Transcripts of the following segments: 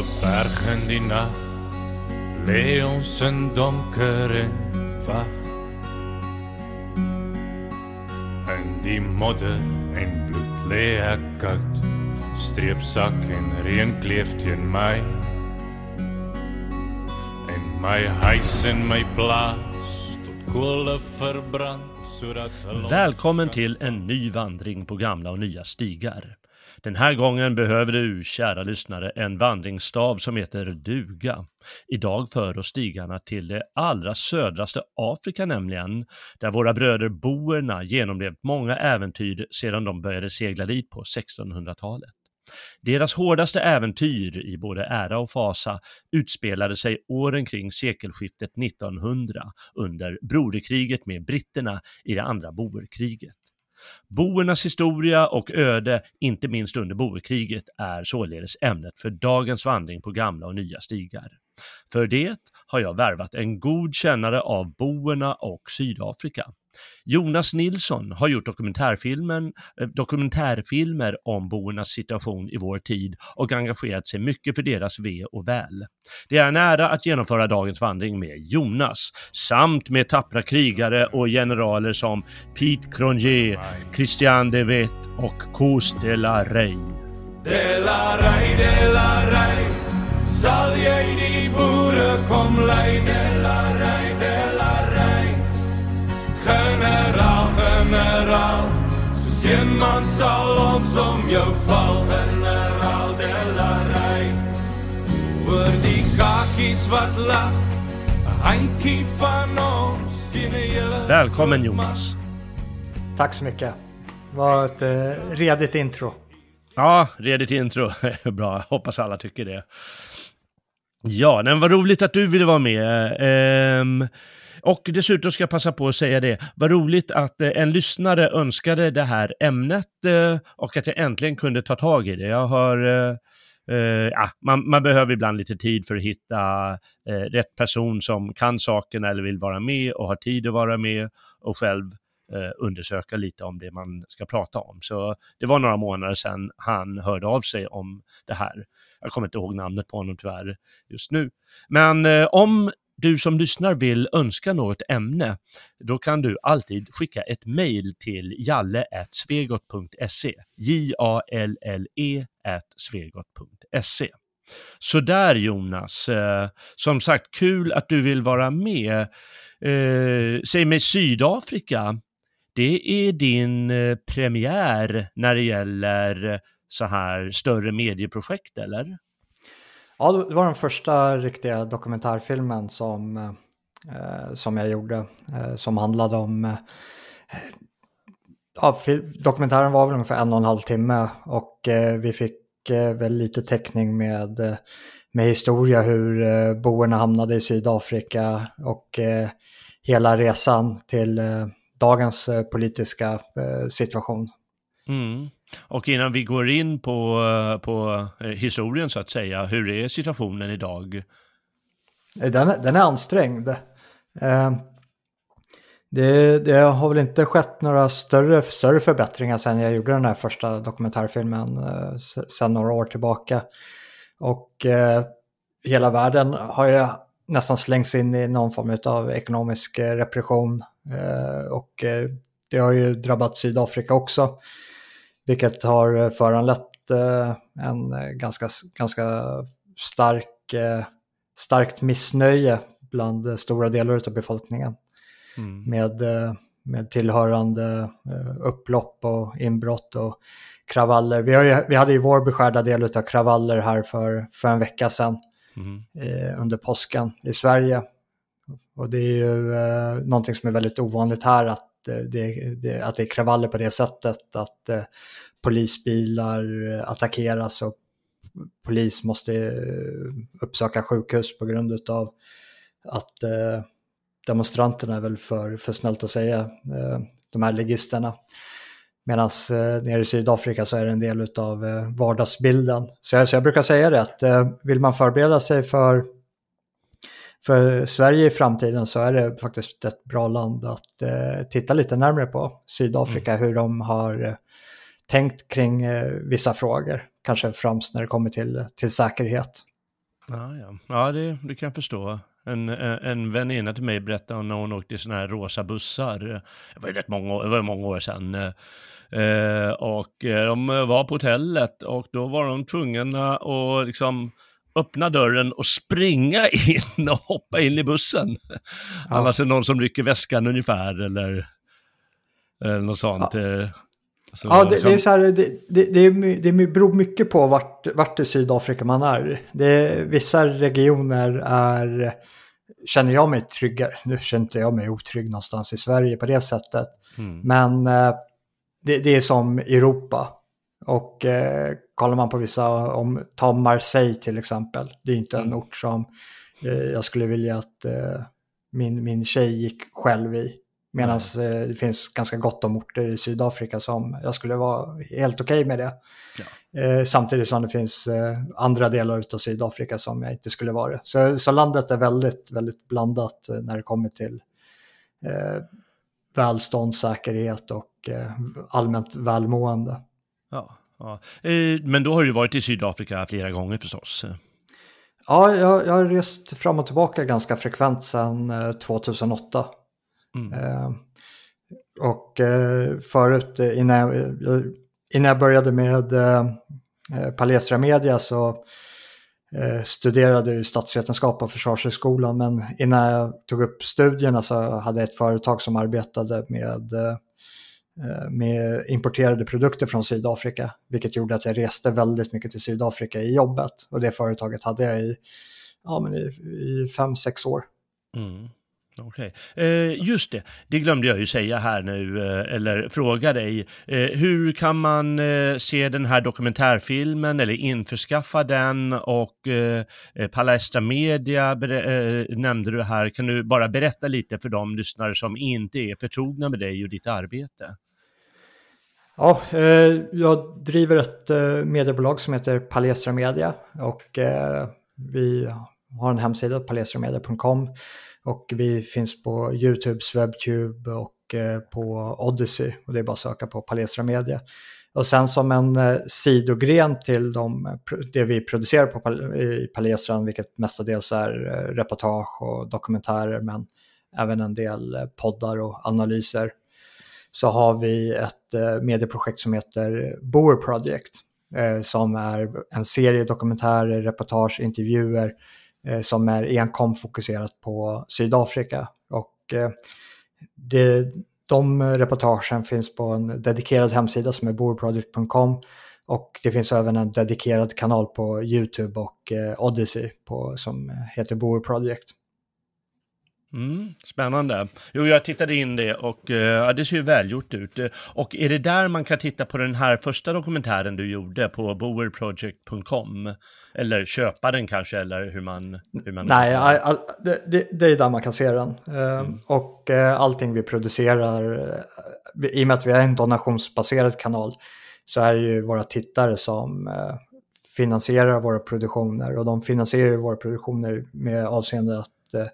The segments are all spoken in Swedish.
Op 'n berg in die nag lê ons in donker en wag. In die modder en bloed lê ek koud, streepsak en reën kleef teen my. En my huis en my plaas tot kole verbrand sodat hulle ons Välkommen kan- till en ny vandring på gamla och nya stigar. Den här gången behöver du, kära lyssnare, en vandringsstav som heter duga. Idag för oss stigarna till det allra södraste Afrika nämligen, där våra bröder boerna genomlevt många äventyr sedan de började segla dit på 1600-talet. Deras hårdaste äventyr i både ära och fasa utspelade sig åren kring sekelskiftet 1900 under broderkriget med britterna i det andra boerkriget. Boernas historia och öde, inte minst under boerkriget, är således ämnet för dagens vandring på gamla och nya stigar. För det har jag värvat en god kännare av boerna och Sydafrika. Jonas Nilsson har gjort dokumentärfilmen, eh, dokumentärfilmer om boernas situation i vår tid och engagerat sig mycket för deras ve och väl. Det är en ära att genomföra dagens vandring med Jonas, samt med tappra krigare och generaler som Pete Cronje, Christian de Wet och Kos de la Rey. De la Rey, de la Rey sal jy die boere kom lei, de la rei, de la rei. Generaal, generaal, soos een man sal ons om jou val, generaal, de la. Oor die kakies wat lag, 'n handjie van ons Välkommen Jonas! Tack så mycket. Det var ett eh, redigt intro. Ja, redigt intro. Bra, hoppas alla tycker det. Ja, men vad roligt att du ville vara med. Ehm, och dessutom ska jag passa på att säga det, vad roligt att eh, en lyssnare önskade det här ämnet eh, och att jag äntligen kunde ta tag i det. Jag har, eh, eh, ja, man, man behöver ibland lite tid för att hitta eh, rätt person som kan saken eller vill vara med och har tid att vara med och själv eh, undersöka lite om det man ska prata om. Så det var några månader sedan han hörde av sig om det här. Jag kommer inte ihåg namnet på honom tyvärr just nu. Men eh, om du som lyssnar vill önska något ämne, då kan du alltid skicka ett mejl till jalle.svegot.se. J-A-L-L-E svegot.se. Så där Jonas, eh, som sagt kul att du vill vara med. Eh, säg mig Sydafrika, det är din eh, premiär när det gäller så här större medieprojekt eller? Ja, det var den första riktiga dokumentärfilmen som, eh, som jag gjorde. Eh, som handlade om... Eh, ja, dokumentären var väl ungefär en och en halv timme och eh, vi fick eh, väl lite täckning med, eh, med historia hur eh, boerna hamnade i Sydafrika och hela resan till dagens politiska situation. Mm. Och innan vi går in på, på eh, historien så att säga, hur är situationen idag? Eh, den, är- den är ansträngd. Eh, det, det har väl inte skett några större, större förbättringar sedan jag gjorde den här första dokumentärfilmen eh, sedan några år tillbaka. Och eh, hela världen har ju nästan slängts in i någon form av ekonomisk eh, repression. Och det har ju drabbat Sydafrika också. Vilket har eh, föranlett eh, en eh, ganska, ganska stark, starkt missnöje bland stora delar av befolkningen Mm. med, med tillhörande upplopp och inbrott och kravaller. Vi, ju, vi hade ju vår beskärda del av kravaller här för, för en vecka sedan Mm. eh, under påsken i Sverige. Och det är ju eh, någonting som är väldigt ovanligt här att, Eh, det, det, att det är kravaller på det sättet. Att eh, polisbilar attackeras och polis måste eh, uppsöka sjukhus på grund av att eh, demonstranterna är väl för, för snällt att säga, eh, de här ligisterna. Medan eh, nere i Sydafrika så är det en del av eh, vardagsbilden. Så jag, så jag brukar säga det att eh, vill man förbereda sig för, för Sverige i framtiden så är det faktiskt ett bra land att eh, titta lite närmare på Sydafrika, hur de har eh, tänkt kring eh, vissa frågor. kanske främst när det kommer till, till säkerhet. Ja, ja. ja det, det kan jag förstå. En, en väninna till mig berättade när hon åkte i sådana här rosa bussar. Det var rätt många, det var många år sedan. Eh, och eh, de var på hotellet och då var de tvungna att liksom öppna dörren och springa in och hoppa in i bussen. Ja. Annars är det någon som rycker väskan ungefär eller, eller något sånt. Ja. Eh, så ja, det, det, är så här, det, det, det, beror mycket på vart, vart i Sydafrika man är. Det, vissa regioner är, känner jag mig tryggare. Nu känner inte jag mig otrygg någonstans i Sverige på det sättet. Mm. Men eh, det, det, är som Europa. Och eh, kollar man på vissa, om, ta Marseille till exempel. Det är inte en mm. ort som eh, jag skulle vilja att eh, min, min tjej gick själv i. Medan mm. det finns ganska gott om orter i Sydafrika som jag skulle vara helt okej okay med det. Ja. Eh, samtidigt som det finns eh, andra delar av Sydafrika som jag inte skulle vara det. Så, så landet är väldigt, väldigt blandat eh, när det kommer till eh, välstånd, säkerhet och eh, allmänt välmående. Ja, ja. Eh, men då har du varit i Sydafrika flera gånger förstås. Ja, jag, jag har rest fram och tillbaka ganska frekvent sedan 2008. Mm. Eh, och eh, förut innan jag, innan jag började med eh, Palestra Media så studerade jag statsvetenskap på Försvarshögskolan men innan jag tog upp studierna så hade jag ett företag som arbetade med, Eh, med importerade produkter från Sydafrika. Vilket gjorde att jag reste väldigt mycket till Sydafrika i jobbet och det företaget hade jag i, ja, men i, i fem, sex år. Mm. Okej, okay. eh, just det, det glömde jag ju säga här nu, eh, eller fråga dig. Eh, hur kan man eh, se den här dokumentärfilmen eller införskaffa den och eh, eh Palestra Media eh, nämnde du här. Kan du bara berätta lite för de lyssnare som inte är förtrogna med dig och ditt arbete? Ja, eh, jag driver ett mediebolag som heter Palestra Media och vi har en hemsida, palestramedia.com och vi finns på YouTube, Webtube och eh, på Odyssey. Och det är bara att söka på Palestra Media. Och sen som en eh, sidogren till de, eh, det vi producerar på, i Palestran, vilket mestadels är eh, reportage och dokumentärer, men även en del eh, poddar och analyser, så har vi ett eh, medieprojekt som heter Boer Project, som är en serie dokumentärer, reportage, intervjuer Eh, som är enkom fokuserat på Sydafrika. Och eh, det, de reportagen finns på en dedikerad hemsida som är boerproject.com och det finns även en dedikerad kanal på YouTube och eh, Odyssey på, som heter Boer Project. Mm, spännande. Jo, jag tittade in det och uh, det ser ju välgjort ut. Och är det där man kan titta på den här första dokumentären du gjorde på boerproject.com? Eller köpa den kanske, eller hur man... Hur man Nej, all, all, det, det, är där man kan se den. Uh, mm. Och uh, allting vi producerar, i och med att vi är en donationsbaserad kanal, så är det ju våra tittare som finansierar våra produktioner. Och de finansierar våra produktioner med avseende att Eh,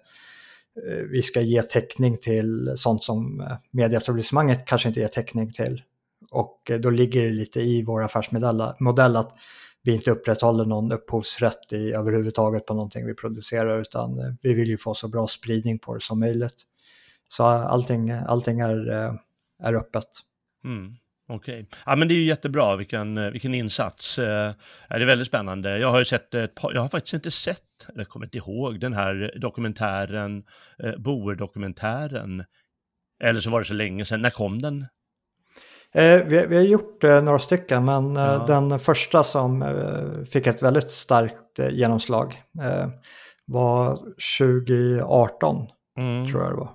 Eh, vi ska ge täckning till sånt som eh, medieetablissemanget kanske inte ger täckning till. Och eh, då ligger det lite i vår affärsmodell att vi inte upprätthåller någon upphovsrätt i, överhuvudtaget på någonting vi producerar utan vi vill ju få så bra spridning på det som möjligt. Så allting, allting är, är öppet. Mm. Okej, okay. ja men det är ju jättebra, vilken, eh, vilken insats. Eh, det är väldigt spännande. Jag har ju sett ett par, jag har faktiskt inte sett, eller kommer inte ihåg, den här dokumentären, eh, Boer-dokumentären. Eller så var det så länge sedan, när kom den? Eh, vi, vi, har gjort eh, några stycken, men ja. den första som fick ett väldigt starkt genomslag var 2018, mm. tror jag det var.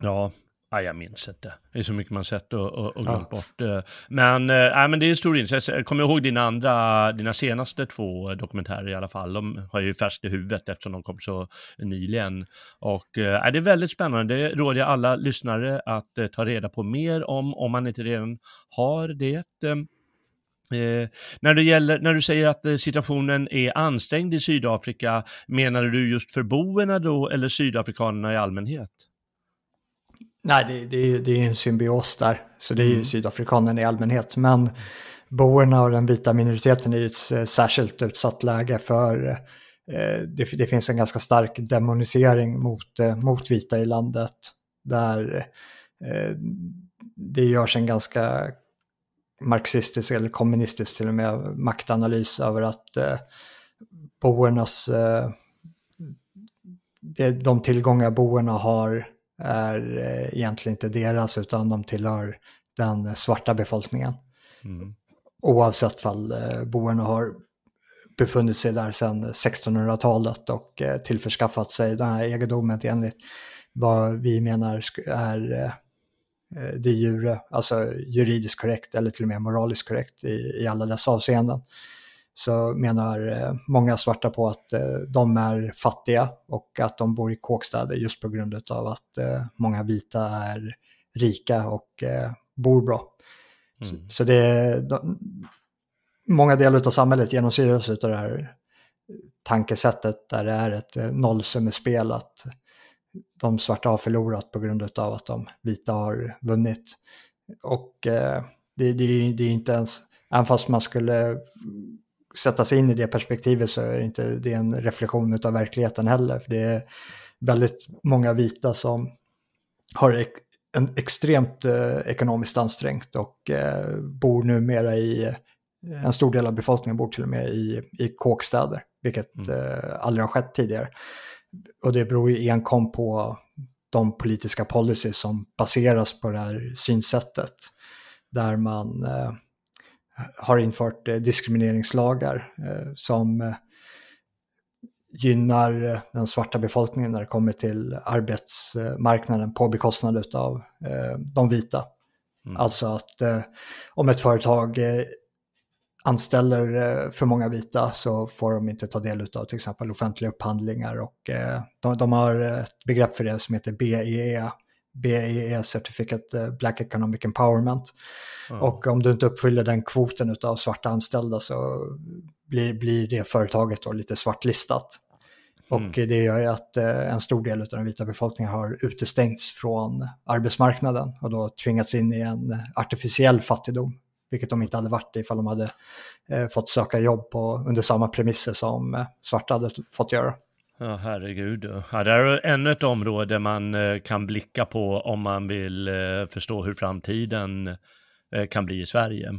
Ja, Ja, jag minns inte. Det är så mycket man sett och, och, och glömt ja. bort. Men, äh, men det är stor intresse. Jag kommer ihåg dina andra, dina senaste två dokumentärer i alla fall. De har ju färskt i huvudet eftersom de kom så nyligen. Och äh, det är väldigt spännande. Det råder jag alla lyssnare att äh, ta reda på mer om, om man inte redan har det. Eh, när, det gäller, när du säger att eh, situationen är ansträngd i Sydafrika, menar du just för boerna då eller sydafrikanerna i allmänhet? Nej, det, det, det är en symbios där. Så det är ju mm. sydafrikanerna i allmänhet. Men boerna och den vita minoriteten är i ett särskilt utsatt läge för det, det, finns en ganska stark demonisering mot, mot vita i landet. Där det görs en ganska marxistisk eller kommunistisk till och med maktanalys över att eh, boernas, eh, det, de tillgångar boerna har är eh, egentligen inte deras utan de tillhör den svarta befolkningen. Mm. Oavsett fall eh, boerna har befunnit sig där sedan 1600-talet och eh, tillförskaffat sig den här egendomen enligt vad vi menar är de jure, alltså juridiskt korrekt eller till och med moraliskt korrekt i, i alla dessa avseenden. Så menar eh, många svarta på att eh, de är fattiga och att de bor i kåkstäder just på grund av att många vita är rika och bor bra. Mm. Så, så, det är, de, många delar av samhället genomsyras av det här tankesättet där det är ett nollsummespel att de svarta har förlorat på grund av att de vita har vunnit. Och eh, det, det, det, är inte ens, även fast man skulle sätta sig in i det perspektivet så är inte det en reflektion av verkligheten heller. För det är väldigt många vita som har en extremt eh, ekonomiskt ansträngt och eh, bor numera i, eh, en stor del av befolkningen bor till och med i, i kåkstäder, vilket mm. eh, aldrig har skett tidigare. Och det beror ju enkom på de politiska policies som baseras på det här synsättet. Där man eh, har infört eh, diskrimineringslagar eh, som eh, gynnar den svarta befolkningen när det kommer till arbetsmarknaden på bekostnad av de vita. Mm. Alltså att om ett företag anställer för många vita så får de inte ta del av till exempel offentliga upphandlingar och de, de har ett begrepp för det som heter BEE, BEE Certificate eh, Black Economic Empowerment. Mm. Och om du inte uppfyller den kvoten av svarta anställda så blir, blir det företaget då lite svartlistat. Mm. Och det gör ju att en stor del av den vita befolkningen har utestängts från arbetsmarknaden och då tvingats in i en artificiell fattigdom vilket de inte hade varit ifall de hade eh, fått söka jobb på, under samma premisser som eh, svarta hade fått göra. Ja, herregud. Ja, det är ännu ett område man eh, kan blicka på om man vill eh, förstå hur framtiden eh, kan bli i Sverige,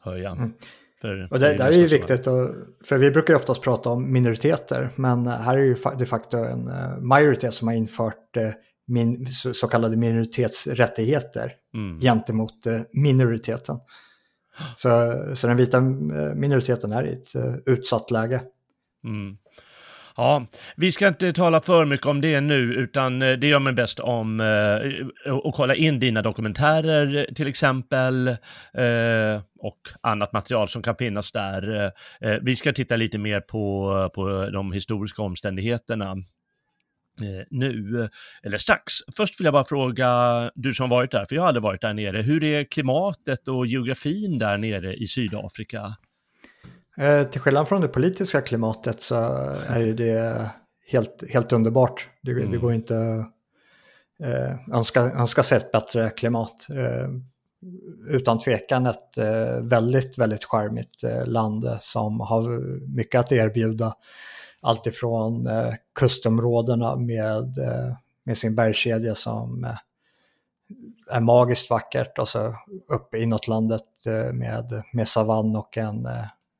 hör jag. Mm. För, och det, det är ju viktigt, och, för vi brukar ju oftast prata om minoriteter, men här är ju de facto en majoritet som har infört min, så kallade minoritetsrättigheter mm. gentemot minoriteten. Så, så den vita minoriteten är i ett utsatt läge. Mm. Ja, vi ska inte tala för mycket om det nu, utan eh, det gör man bäst om eh, att kolla in dina dokumentärer till exempel eh, och annat material som kan finnas där. Eh, eh, vi ska titta lite mer på, på de historiska omständigheterna Eh, nu, eller strax. Först vill jag bara fråga, du som varit där, för jag har aldrig varit där nere, hur är klimatet och geografin där nere i Sydafrika? Eh, till skillnad från det politiska klimatet så är det helt, helt underbart. Det, mm. det går inte eh, önska, önska sig ett bättre klimat. Eh, utan tvekan ett eh, väldigt, väldigt charmigt eh, land som har mycket att erbjuda alltifrån eh, kustområdena med, eh, med sin bergskedja som eh, är magiskt vackert och så upp inåt landet eh, med, med savann och en,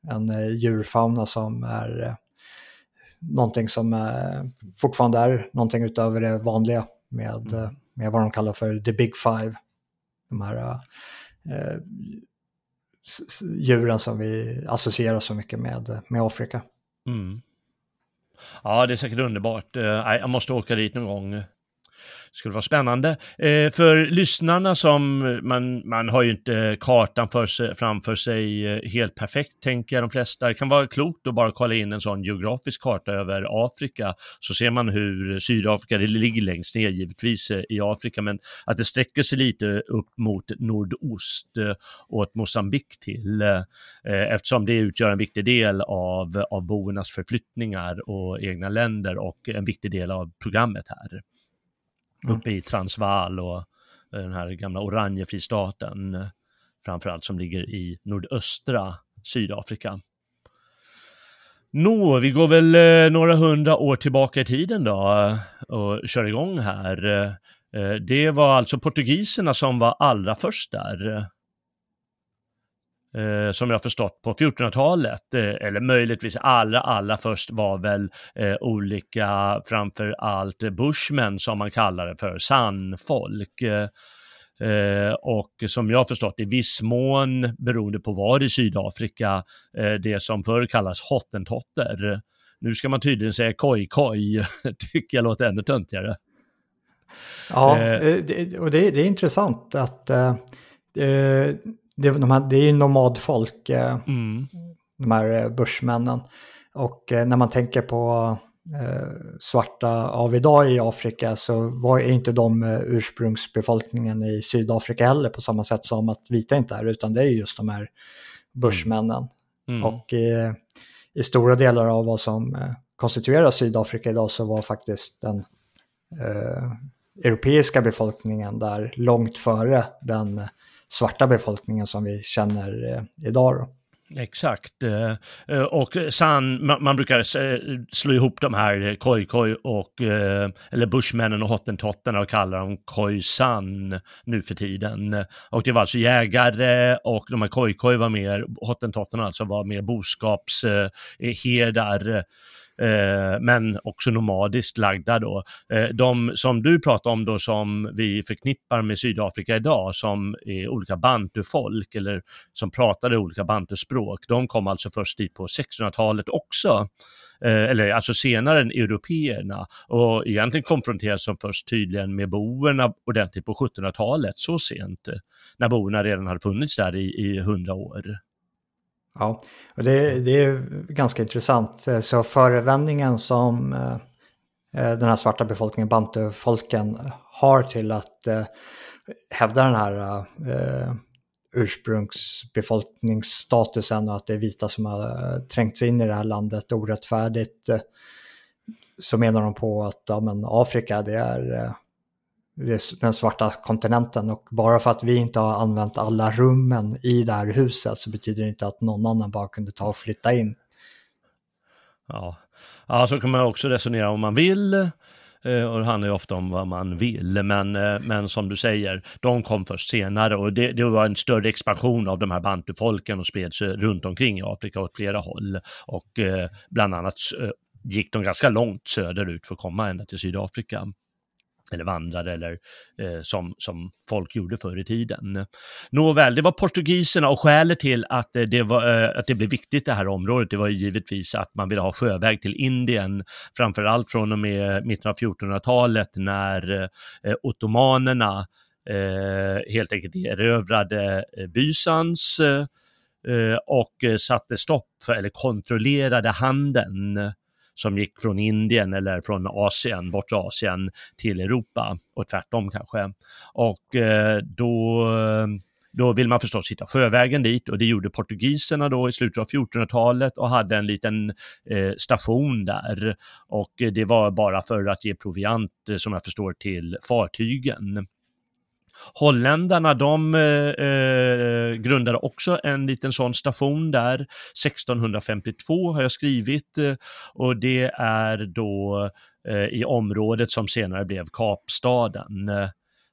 en eh, djurfauna som är eh, någonting som eh, fortfarande är någonting utöver det vanliga med, mm. med vad de kallar för the big five. De här eh, djuren som vi associerar så mycket med, med Afrika. Mm. Ja, det är säkert underbart. Jag måste åka dit någon gång skulle vara spännande. Eh, för lyssnarna som, man, man har ju inte kartan för sig, framför sig eh, helt perfekt, tänker jag de flesta. Det kan vara klokt att bara kolla in en sån geografisk karta över Afrika, så ser man hur Sydafrika, det ligger längst ner givetvis eh, i Afrika, men att det sträcker sig lite upp mot nordost eh, åt Mosambik till, eh, eftersom det utgör en viktig del av, av boernas förflyttningar och egna länder och en viktig del av programmet här uppe i Transvaal och eh, den här gamla Oranjefristaten eh, framförallt som ligger i nordöstra Sydafrika. Nå, vi går väl eh, några hundra år tillbaka i tiden då och kör igång här. Det var alltså portugiserna som var allra först där. Eh, som jag förstått på 1400-talet, eh, eller möjligtvis allra, allra först var väl eh, olika, framför allt bushmen som man kallar det för, sannfolk. Eh, Eh, och som jag förstått i viss mån, beroende på var i Sydafrika, eh, det som förr kallas hottentotter. Nu ska man tydligen säga koj-koj, tycker jag låter ännu töntigare. Ja, och det, det, är intressant att det, de här, det är ju nomadfolk, eh, mm. de här bushmännen. Och när man tänker på eh, svarta av idag i Afrika så var inte de eh, ursprungsbefolkningen i Sydafrika heller på samma sätt som att vita inte är, utan det är just de här bushmännen. Mm. Och i, i, stora delar av vad som eh, konstituerar Sydafrika idag så var faktiskt den eh, europeiska befolkningen där långt före den svarta befolkningen som vi känner eh, idag. Då. Exakt. Eh, eh, och san, man brukar eh, slå ihop de här koi-koi och, eller bushmännen och hottentotterna och kalla dem koisan nu för tiden. Och det var alltså jägare och de här koi-koi var mer, hottentotterna alltså var mer boskapsherdar eh, men också nomadiskt lagda då. Eh, de som du pratar om då som vi förknippar med Sydafrika idag som är olika bantufolk eller som pratade olika bantuspråk, de kom alltså först dit på 1600-talet också eh, eller alltså senare än européerna och egentligen konfronteras de först tydligen med boerna ordentligt på 1700-talet, så sent, när boerna redan hade funnits där i hundra år. Ja, och det, det är ganska intressant. Eh, så förevändningen som eh, eh, den här svarta befolkningen, bantufolken, har till att hävda den här ursprungsbefolkningsstatusen och att det är vita som har trängt sig in i det här landet orättfärdigt. Så menar de på att ja, men Afrika det är den svarta kontinenten och bara för att vi inte har använt alla rummen i det här huset så betyder det inte att någon annan bara kunde ta och flytta in. Ja, ja så kan man också resonera om man vill. Eh, och det handlar ju ofta om vad man vill, men, eh, men som du säger, de kom först senare och det, det var en större expansion av de här bantufolken och spred sig eh, runt omkring i Afrika åt flera håll. Och bland annat gick de ganska långt söderut för att komma ända till Sydafrika eller vandrare eller eh, som, som folk gjorde förr i tiden. Nåväl, det var portugiserna och skälet till att eh, det, var, eh, att det blev viktigt det här området, det var givetvis att man ville ha sjöväg till Indien, framförallt från och med mitten av 1400-talet när eh, ottomanerna eh, helt enkelt erövrade eh, Bysans eh, och satte stopp för, eller kontrollerade handeln som gick från Indien eller från Asien, bortre Asien till Europa och tvärtom kanske. Och eh, då då vill man förstås hitta sjövägen dit och det gjorde portugiserna då i slutet av 1400-talet och hade en liten eh, station där. Och eh, det var bara för att ge proviant, eh, som jag förstår, till fartygen. Holländarna de eh, eh, grundade också en liten sån station där 1652 har jag skrivit eh, och det är då eh, i området som senare blev Kapstaden eh,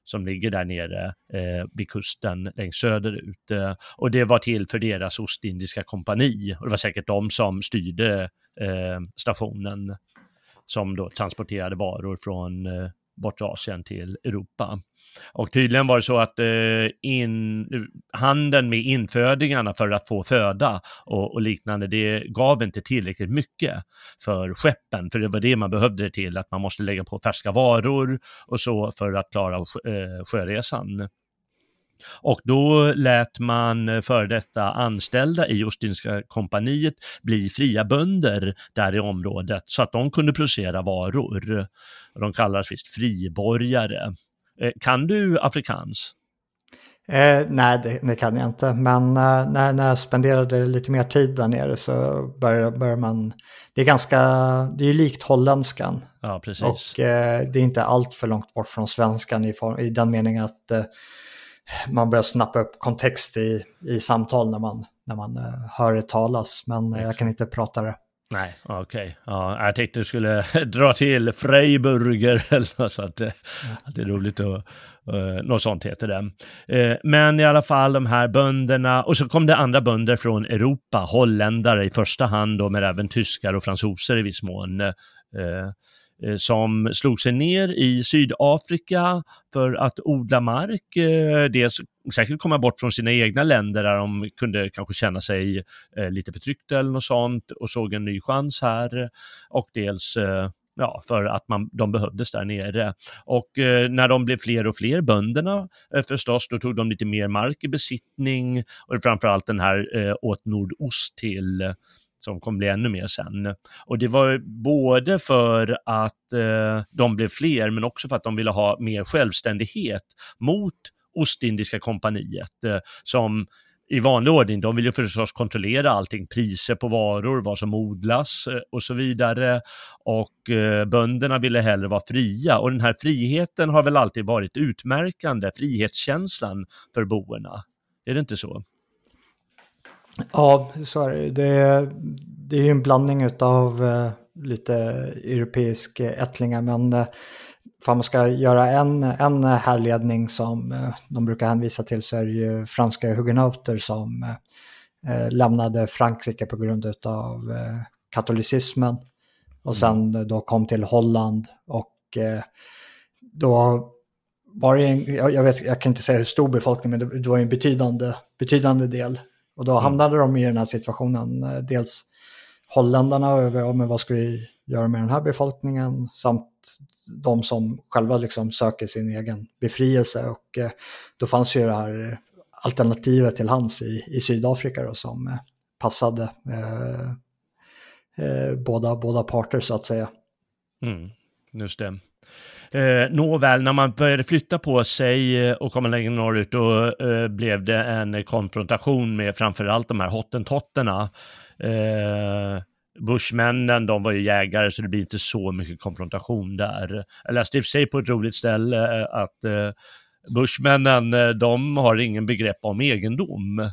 som ligger där nere eh, vid kusten längst söderut. Eh, och det var till för deras Ostindiska kompani och det var säkert de som styrde eh, stationen som då transporterade varor från eh, bortre Asien till Europa. Och tydligen var det så att eh, in, handeln med infödingarna för att få föda och, och, liknande, det gav inte tillräckligt mycket för skeppen, för det var det man behövde det till, att man måste lägga på färska varor och så för att klara eh, sjöresan. Och då lät man före detta anställda i Ostindiska kompaniet bli fria bönder där i området så att de kunde producera varor. De kallades visst friborgare. Eh, kan du afrikans? Eh, nej, det, det, kan jag inte. Men eh, när, när jag spenderade lite mer tid där nere så börjar, börjar man... Det är ganska... Det är likt holländskan. Ja, precis. Och eh, det är inte allt för långt bort från svenskan i, form, i den meningen att eh, man börjar snappa upp kontext i, i samtal när man, när man hör det talas. Men jag kan inte prata det. Nej, okej. Okay. Ja, jag tänkte du skulle dra till Freiburger eller något sånt. Mm. Det är roligt att Uh, något sånt heter det. Uh, men i alla fall de här bönderna, och så kom det andra bönder från Europa, holländare i första hand, och men även tyskar och fransoser i viss mån. Uh, Eh, som slog sig ner i Sydafrika för att odla mark. Eh, dels säkert komma bort från sina egna länder där de kunde kanske känna sig eh, lite förtryckta eller något sånt och såg en ny chans här. Och dels ja, för att man, de behövdes där nere. Och eh, när de blev fler och fler, bönderna eh, förstås, då tog de lite mer mark i besittning och framförallt den här eh, åt nordost till som kommer bli ännu mer sen. Och det var både för att eh, de blev fler men också för att de ville ha mer självständighet mot Ostindiska kompaniet eh, som i vanlig ordning, de vill ju förstås kontrollera allting, priser på varor, vad som odlas eh, och så vidare. Och eh, bönderna ville hellre vara fria och den här friheten har väl alltid varit utmärkande, frihetskänslan för boerna. Är det inte så? Ja, så är det. Det, det är ju en blandning av eh, lite europeisk ättlingar, men eh, för man ska göra en, en härledning som eh, de brukar hänvisa till så är det ju franska hugenauter som eh, lämnade Frankrike på grund av eh, katolicismen och sen mm. då kom till Holland och då var det en, jag, vet, jag kan inte säga hur stor befolkning, men det var en betydande, betydande del. Och då mm. hamnade de i den här situationen, dels holländarna över, ja, men vad ska vi göra med den här befolkningen, samt de som själva liksom söker sin egen befrielse. Och eh, då fanns ju det här alternativet till hands i, i Sydafrika då, som eh, passade eh, eh, båda, båda parter så att säga. Mm, just det. Eh, nåväl, när man började flytta på sig eh, och komma längre norrut då eh, blev det en konfrontation med framförallt de här hottentotterna. Eh, Bushmännen, de var ju jägare så det blir inte så mycket konfrontation där. Jag läste i och för sig på ett roligt ställe eh, att eh, Bushmännen, eh, de har ingen begrepp om egendom.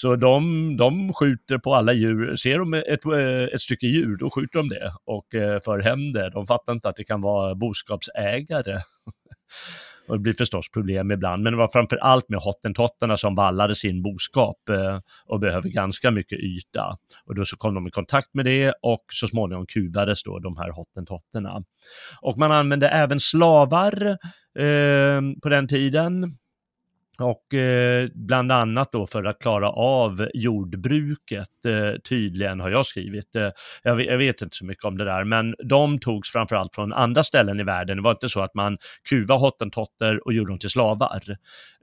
Så de, de skjuter på alla djur, ser de ett, eh, ett stycke djur, då skjuter de det och eh, för hem det. De fattar inte att det kan vara boskapsägare. Och det blir förstås problem ibland, men det var framför allt med hottentotterna som vallade sin boskap eh, och behöver ganska mycket yta. Och då så kom de i kontakt med det och så småningom kuvades då de här hottentotterna. Och man använde även slavar eh, på den tiden och eh, bland annat då för att klara av jordbruket, eh, tydligen har jag skrivit. Eh, jag, jag, vet inte så mycket om det där, men de togs framförallt från andra ställen i världen. Det var inte så att man kuvade hottentotter och gjorde dem till slavar,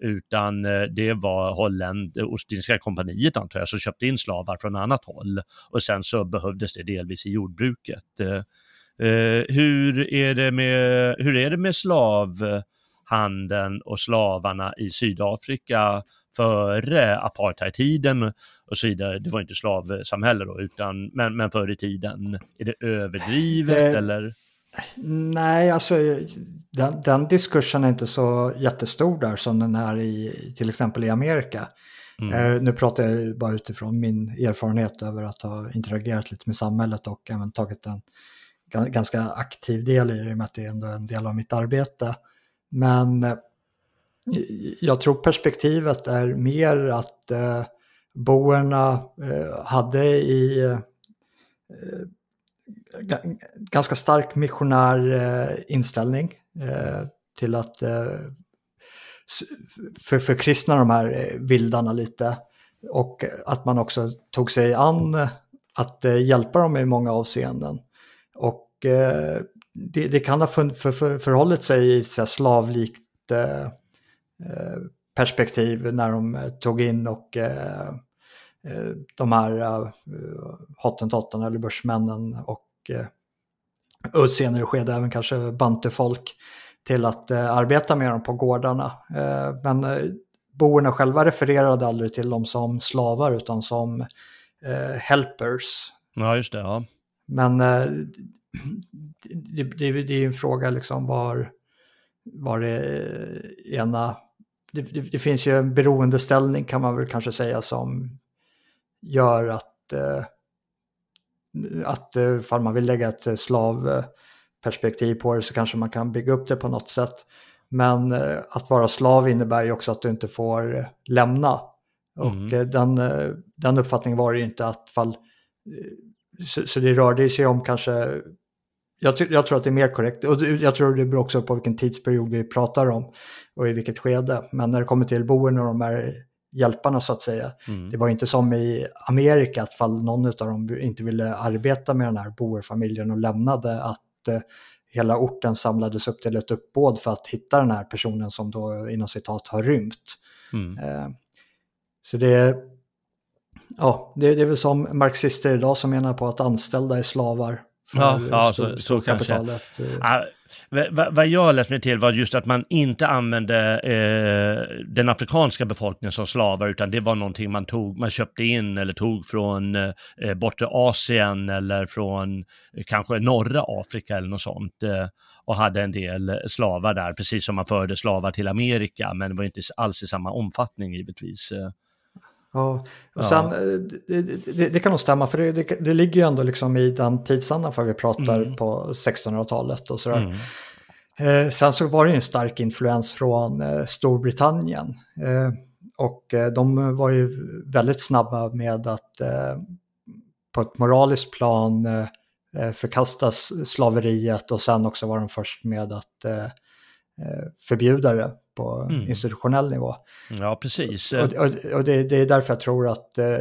utan eh, det var Holland, eh, Ostindiska kompaniet antar jag, som köpte in slavar från annat håll. Och sen så behövdes det delvis i jordbruket. Eh, eh, hur, är det med, hur är det med slav eh, handeln och slavarna i Sydafrika före apartheidtiden och så vidare. Det var inte slavsamhälle då, utan, men, men förr i tiden. Är det överdrivet det, eller? Nej, alltså den, den diskursen är inte så jättestor där som den är i till exempel i Amerika. Mm. Eh, nu pratar jag bara utifrån min erfarenhet över att ha interagerat lite med samhället och även tagit en ganska aktiv del i det, i och med att det är ändå en del av mitt arbete. Men eh, jag tror perspektivet är mer att eh, boerna eh, hade i eh, ganska stark missionär inställning till att för, förkristna de här vildarna lite. Och att man också tog sig an att hjälpa dem i många avseenden. Och det, det, kan ha för, för, för, förhållit sig i ett slavlikt eh, eh, perspektiv när de eh, tog in och eh, eh de här eh, hottentottarna eller börsmännen och eh, senare skede även kanske bantufolk till att arbeta med dem på gårdarna. Men eh, boerna själva refererade aldrig till dem som slavar utan som helpers. Ja, just det. Ja. Men det, det, det är en fråga liksom var, var det ena det, det, finns ju en beroendeställning kan man väl kanske säga som gör att, eh, att eh, ifall man vill lägga ett slavperspektiv på det så kanske man kan bygga upp det på något sätt. Men eh, att vara slav innebär ju också att du inte får eh, lämna. Och mm. Eh, den, den uppfattningen var det ju inte att fall... Så, så det rörde sig om kanske... Jag, jag, tror att det är mer korrekt. Och jag tror det beror också på vilken tidsperiod vi pratar om och i vilket skede. Men när det kommer till boen och de här hjälparna så att säga. Mm. Det var inte som i Amerika att fall någon av dem inte ville arbeta med den här boerfamiljen och lämnade att hela orten samlades upp till ett uppbåd för att hitta den här personen som då inom citat har rymt. Mm. Eh, så det, ja, det, det är väl som marxister idag som menar på att anställda är slavar ja, ja så, så kanske. Ja, vad jag läst mig till var just att man inte använde eh, den afrikanska befolkningen som slavar, utan det var någonting man tog, man köpte in eller tog från eh, bortre Asien eller från eh, kanske norra Afrika eller något sånt. Eh, och hade en del slavar där, precis som man förde slavar till Amerika, men det var inte alls i samma omfattning givetvis. Ja, och sen, ja. Eh, det, det, det, kan nog stämma för det, det, det, ligger ju ändå liksom i den tidsandan för vi pratar mm. på 1600-talet och sådär. Mm. Eh, sen så var det ju en stark influens från eh, Storbritannien. Eh, och eh, de var ju väldigt snabba med att eh, på ett moraliskt plan förkasta slaveriet och sen också var de först med att förbjuda det på mm. institutionell nivå. Ja, precis. Och, och, och det, det, är därför jag tror att eh,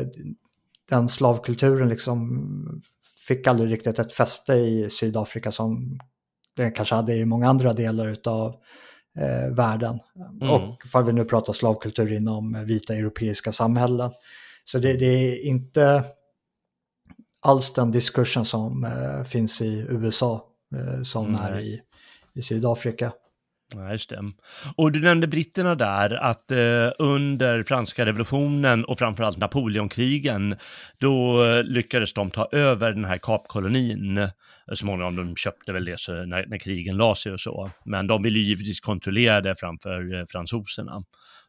den slavkulturen liksom fick aldrig riktigt ett fäste i Sydafrika som det kanske hade i många andra delar av eh, världen. Mm. Och för vi nu pratar slavkultur inom vita europeiska samhällen. Så det, det är inte alls den diskursen som eh, finns i USA eh, som mm. är i, i Sydafrika. Nej, just det. Och du nämnde britterna där, att eh, under franska revolutionen och framförallt Napoleonkrigen, då eh, lyckades de ta över den här kapkolonin. Så småningom köpte väl det så när, när krigen la sig och så. Men de ville givetvis kontrollera det framför eh, fransoserna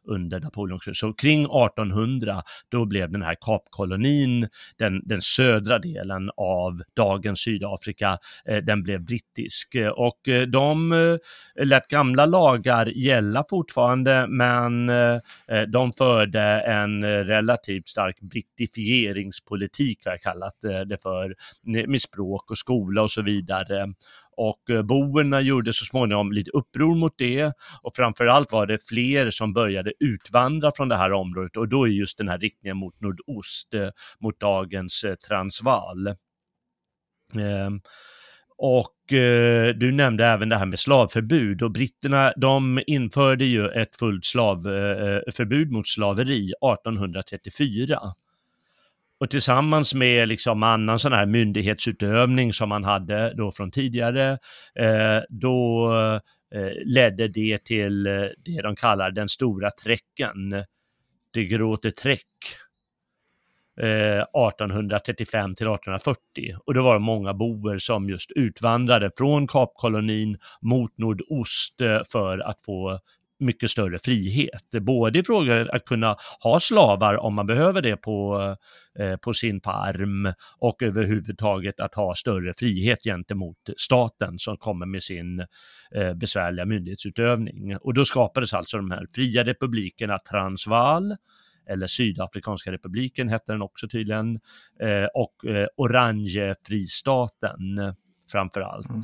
under Napoleonkriget. Så kring 1800 då blev den här kapkolonin, den, den södra delen av dagens Sydafrika, eh, den blev brittisk. Och eh, de eh, lät gamla lagar gälla fortfarande men eh, eh de förde en relativt stark brittifieringspolitik har jag kallat eh, det för, med språk och skola och så vidare och eh, boerna gjorde så småningom lite uppror mot det och framförallt var det fler som började utvandra från det här området och då är just den här riktningen mot nordost, eh, mot dagens eh, Transvaal. Ehm, och eh, du nämnde även det här med slavförbud och britterna de införde ju ett fullt slavförbud eh, mot slaveri 1834. Och tillsammans med liksom annan sån här myndighetsutövning som man hade då från tidigare, eh, då eh, ledde det till eh, det de kallar den stora träcken, det gråte träck. Eh, 1835 till 1840 och det var många boer som just utvandrade från Kapkolonin mot nordost eh, för att få mycket större frihet. Både i fråga att kunna ha slavar om man behöver det på, eh, på sin farm och överhuvudtaget att ha större frihet gentemot staten som kommer med sin eh, besvärliga myndighetsutövning. Och då skapades alltså de här fria republikerna Transvaal eller Sydafrikanska republiken hette den också tydligen, eh, och eh, Orangefristaten framför allt. Mm.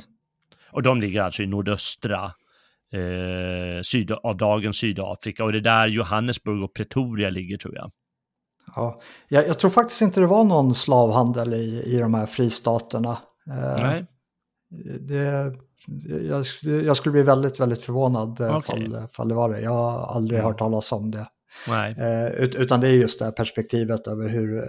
Och de ligger alltså i nordöstra eh, syd, av dagens Sydafrika och det är där Johannesburg och Pretoria ligger tror jag. Ja, jag, jag tror faktiskt inte det var någon slavhandel i, i de här fristaterna. Eh, Nej. Det, jag, jag, skulle bli väldigt, väldigt förvånad eh, okay. fall, fall det var det. Jag har aldrig mm. hört talas om det. Nej. Eh, ut, utan det är just det här perspektivet över hur,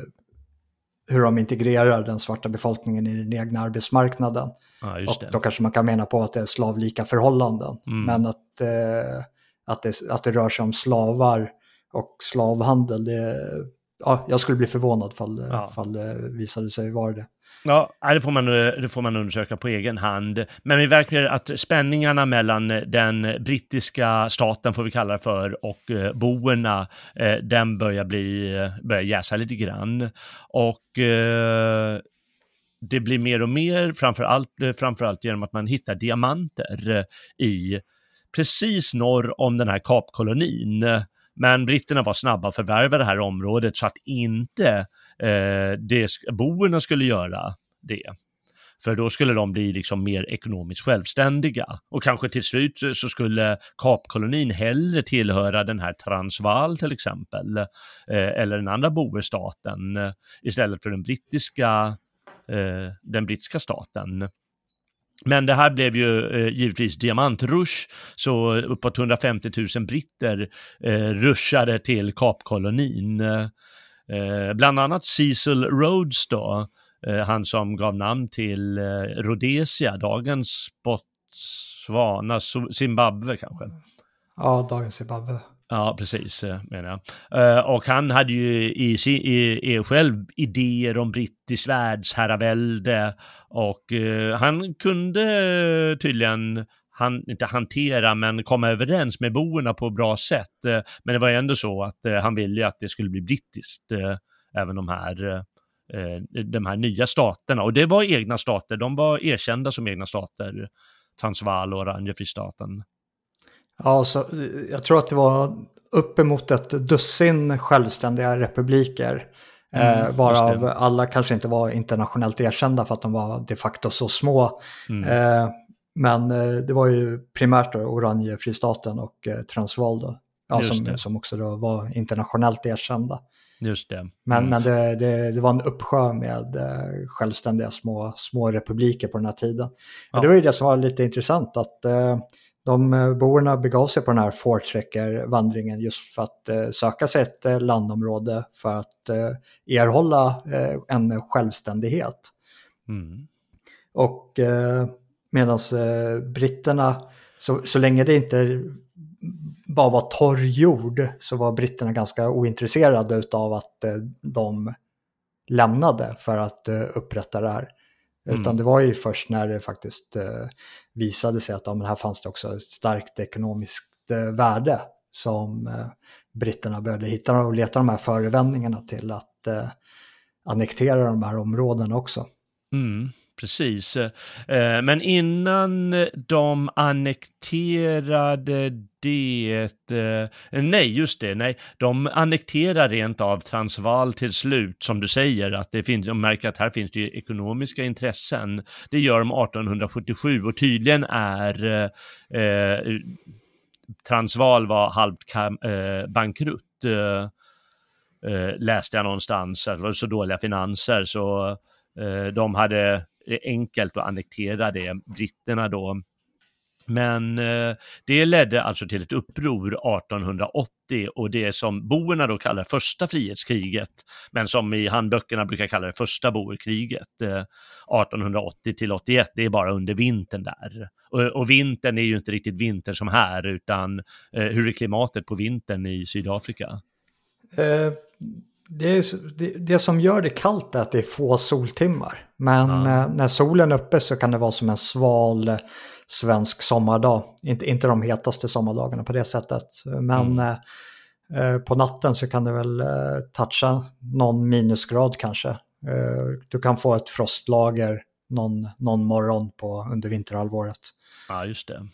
hur de integrerar den svarta befolkningen i den egna arbetsmarknaden. Ja, och det. då kanske man kan mena på att det är slavlika förhållanden. Mm. Men att, eh, att, det, att det rör sig om slavar och slavhandel, det, ja, jag skulle bli förvånad fall, ja. fall det visade sig vara det. Ja, det får, man, det får man undersöka på egen hand. Men vi verkar att spänningarna mellan den brittiska staten, får vi kalla det för, och eh, boerna, eh, den börjar, bli, börjar jäsa lite grann. Och eh, det blir mer och mer, framförallt, eh, framförallt genom att man hittar diamanter eh, i precis norr om den här kapkolonin. Men britterna var snabba att förvärva det här området så att inte eh, det, boerna skulle göra det. För då skulle de bli liksom mer ekonomiskt självständiga. Och kanske till slut så skulle Kapkolonin hellre tillhöra den här Transvaal till exempel, eh, eller den andra boerstaten, eh, istället för den brittiska, eh, Eh, den brittiska staten. Men det här blev ju eh, givetvis diamantrush, så uppåt 150 000 britter eh, ruschade till Kapkolonin. Eh, bland annat Cecil Rhodes då, eh, han som gav namn till eh, Rhodesia, dagens Botswana, Zimbabwe kanske. Ja, dagens Zimbabwe. Ja, precis eh, menar jag. Eh, och han hade ju i, i, i själv idéer om brittiskt världsherravälde och eh, han kunde tydligen han, inte hantera, men komma överens med boerna på ett bra sätt. Men det var ändå så att han ville att det skulle bli brittiskt, även de här de här nya staterna. Och det var egna stater, de var erkända som egna stater, Transvaal och Oranjefristaten. Ja, så jag tror att det var uppemot ett dussin självständiga republiker. Mm, eh, alla kanske inte var internationellt erkända för att de var de facto så små. Mm. Eh, men eh, det var ju primärt Oranjefristaten och eh, Transvaal ja, som, som också då var internationellt erkända. Just det. Mm. Men, men det, det, det, var en uppsjö med eh, självständiga små, små republiker på den här tiden. Ja. Det var ju det som var lite intressant att eh, de eh, boerna begav sig på den här Fortrekker-vandringen just för att eh, söka sig ett eh, landområde för att erhålla en självständighet. Mm. Och medan britterna, så, så länge det inte bara var torr jord så var britterna ganska ointresserade av att de lämnade för att upprätta det här. Mm. Utan det var ju först när det faktiskt eh, visade sig att ja, men här fanns det också ett starkt ekonomiskt eh, värde som eh, britterna började hitta och leta de här förevändningarna till att annektera de här områdena också. Mm precis. Eh, men innan de annekterade det, eh, nej just det, nej, de annekterar rent av Transvaal till slut, som du säger, att det finns, de märker att här finns det ju ekonomiska intressen. Det gör de 1877 och tydligen är eh, Transvaal var halvt eh, bankrutt. Eh, eh, läste jag någonstans, att det var så dåliga finanser så de hade enkelt att annektera det, britterna då. Men eh, det ledde alltså till ett uppror 1880 och det som boerna då kallar första frihetskriget, men som i handböckerna brukar kalla det första boerkriget, eh, 1880 till 81, det är bara under vintern där. Och, och vintern är ju inte riktigt vinter som här, utan eh, hur är klimatet på vintern i Sydafrika? Eh, Eh, det, är, det, det, som gör det kallt är att det är få soltimmar. Men ja. när solen är uppe så kan det vara som en sval eh, svensk sommardag. Inte, inte de hetaste sommardagarna på det sättet. Men mm. eh, eh på natten så kan det väl eh, toucha någon minusgrad kanske. Eh, du kan få ett frostlager någon, någon morgon på, under vinterhalvåret. Ja, just det.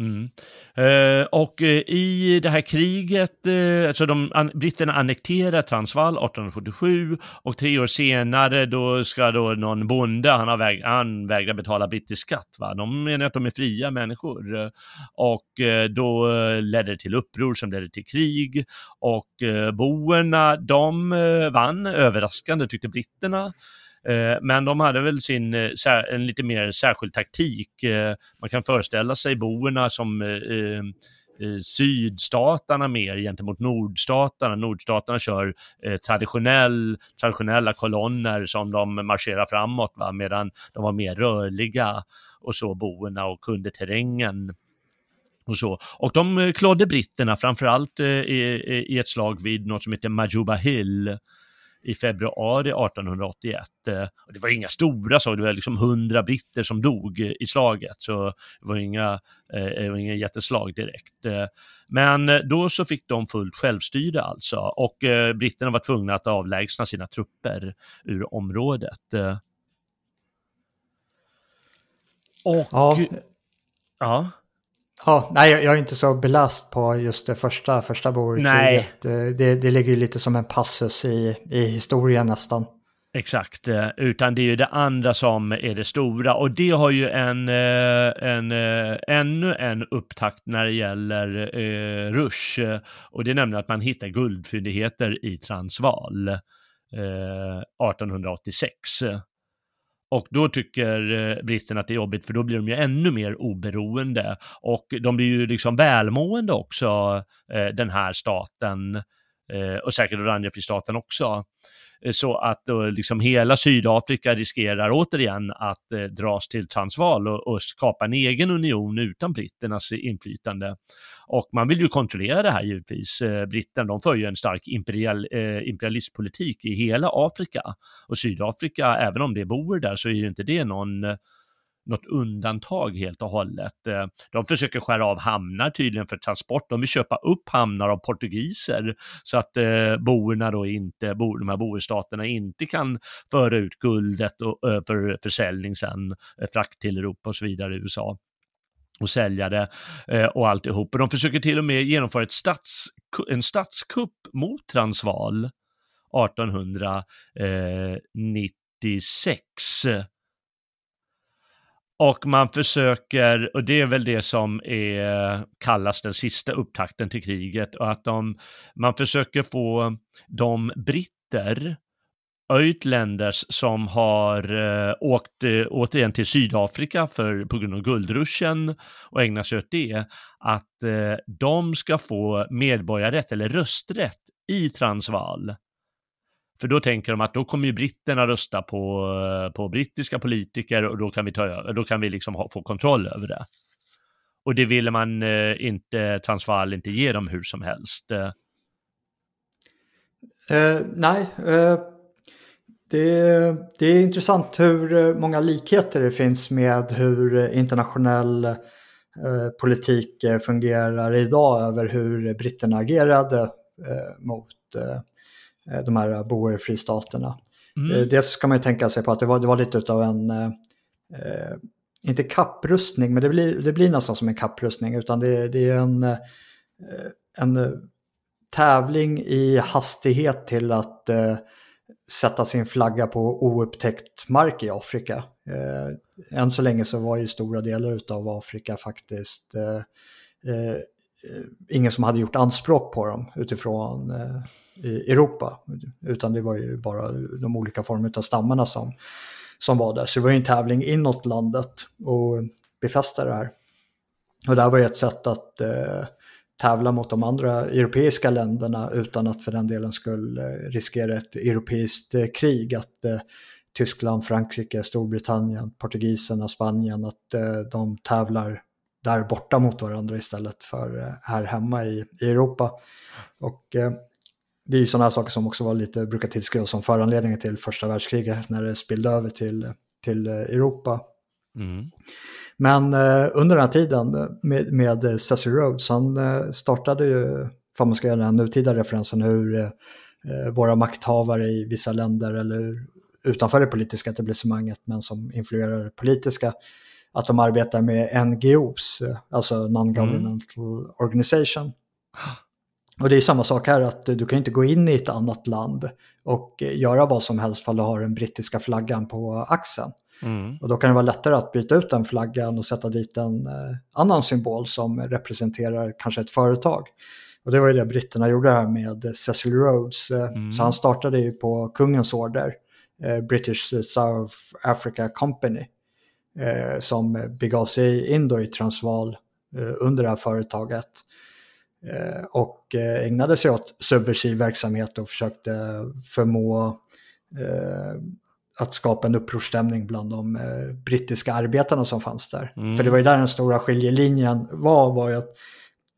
Mm. Eh, och eh, i det här kriget, eh, alltså de, an, britterna annekterar Transvaal 1877 och tre år senare då ska då någon bonde, han, har väg, han vägrar betala brittisk skatt. Va? De menar att de är fria människor. Och eh, då eh, ledde det till uppror som ledde till krig. Och eh, boerna, de eh, vann överraskande tyckte britterna. Eh, men de hade väl sin, eh, en lite mer särskild taktik. Eh, man kan föreställa sig boerna som sydstaterna mer gentemot nordstaterna. Nordstaterna kör traditionell, traditionella kolonner som de marscherar framåt va? medan de var mer rörliga och så boerna och kunde terrängen Och, så. och de klådde britterna framförallt i, i ett slag vid något som heter Majuba Hill i februari 1881. Och det var inga stora slag, det var liksom hundra britter som dog i slaget, så det var inga, det var inga jätteslag direkt. Men då så fick de fullt självstyre alltså och britterna var tvungna att avlägsna sina trupper ur området. Och... Ja. ja. Ja, nej, jag är inte så beläst på just det första, första boerkriget. Eh, det, det ligger ju lite som en passus i, i historien nästan. Exakt, eh, utan det är ju det andra som är det stora och det har ju en, eh, en, ännu en upptakt när det gäller eh, Rush och det är nämligen att man hittar guldfyndigheter i Transvaal eh, 1886. Och då tycker eh, britterna att det är jobbigt för då blir de ju ännu mer oberoende och de blir ju liksom välmående också, eh, den här staten eh, och säkert Oranjefristaten också. Eh, så att eh, liksom hela Sydafrika riskerar återigen att eh, dras till transval och, och skapa en egen union utan britternas inflytande. Och man vill ju kontrollera det här givetvis. Eh, Britterna de för ju en stark imperial, eh, imperialistpolitik i hela Afrika. Och Sydafrika, även om det bor där, så är ju inte det någon något undantag helt och hållet. Eh, de försöker skära av hamnar tydligen för transport. De vill köpa upp hamnar av portugiser så att eh, boerna då inte, bo, de här boerstaterna inte kan föra ut guldet och, eh, för försäljning sen, frakt till Europa och så vidare i USA och sälja det och alltihop. Och de försöker till och med genomföra ett stats, en statskupp mot Transvaal 1896. Och man försöker, och det är väl det som är, kallas den sista upptakten till kriget, och att de, man försöker få de britter Uitlanders som har eh, åkt eh, återigen till Sydafrika för, på grund av guldruschen och ägnar sig åt det, att eh, de ska få medborgarrätt eller rösträtt i Transvaal. För då tänker de att då kommer ju britterna rösta på, eh, på brittiska politiker och då kan vi, ta, då kan vi liksom ha, få kontroll över det. Och det ville man eh, inte, Transvaal inte ge dem hur som helst. Eh, eh nej, eh, det är, det är intressant hur eh, många likheter det finns med hur internationell eh, politik fungerar idag över hur britterna agerade eh, mot eh, de här boerfristaterna. Mm. Dels ska man ju tänka sig på att det var, det var lite av en, eh, inte kapprustning, men det blir, det blir nästan som en kapprustning, utan det, det är en, en tävling i hastighet till att sätta sin flagga på oupptäckt mark i Afrika. Eh, än så länge så var ju stora delar av Afrika faktiskt eh, eh, ingen som hade gjort anspråk på dem utifrån i Europa. Utan det var ju bara de olika formerna av stammarna som, som var där. Så det var ju en tävling inåt landet och befästa det här. Och det här var ju ett sätt att eh, tävla mot de andra europeiska länderna utan att för den delen skulle eh, riskera ett europeiskt eh, krig. Att eh, Tyskland, Frankrike, Storbritannien, Portugiserna, Spanien, att eh, de tävlar där borta mot varandra istället för eh, här hemma i, i Europa. Och eh, det är ju sådana här saker som också var lite, brukar tillskrivas som föranledningar till första världskriget när det spillde över till, till Europa. Mm. Men eh, under den här tiden med, med Cecil Rhodes, han eh, startade ju, för man ska göra den nutida referensen, hur eh, våra makthavare i vissa länder eller utanför det politiska etablissemanget men som influerar det politiska, att de arbetar med NGOs, alltså Non-Governmental mm. Organization. Och det är samma sak här, att du kan inte gå in i ett annat land och göra vad som helst för att du har den brittiska flaggan på axeln. Mm. Och då kan det vara lättare att byta ut den flaggan och sätta dit en eh, annan symbol som representerar kanske ett företag. Och det var ju det britterna gjorde här med Cecil Rhodes. Eh, mm. Så han startade ju på kungens order, eh, British South Africa Company, eh, som begav sig in då i Transvaal eh, under det här företaget. Eh, och ägnade sig åt subversiv verksamhet och försökte förmå att skapa en upprorsstämning bland de eh, brittiska arbetarna som fanns där. Mm. För det var ju där den stora skiljelinjen var, var ju att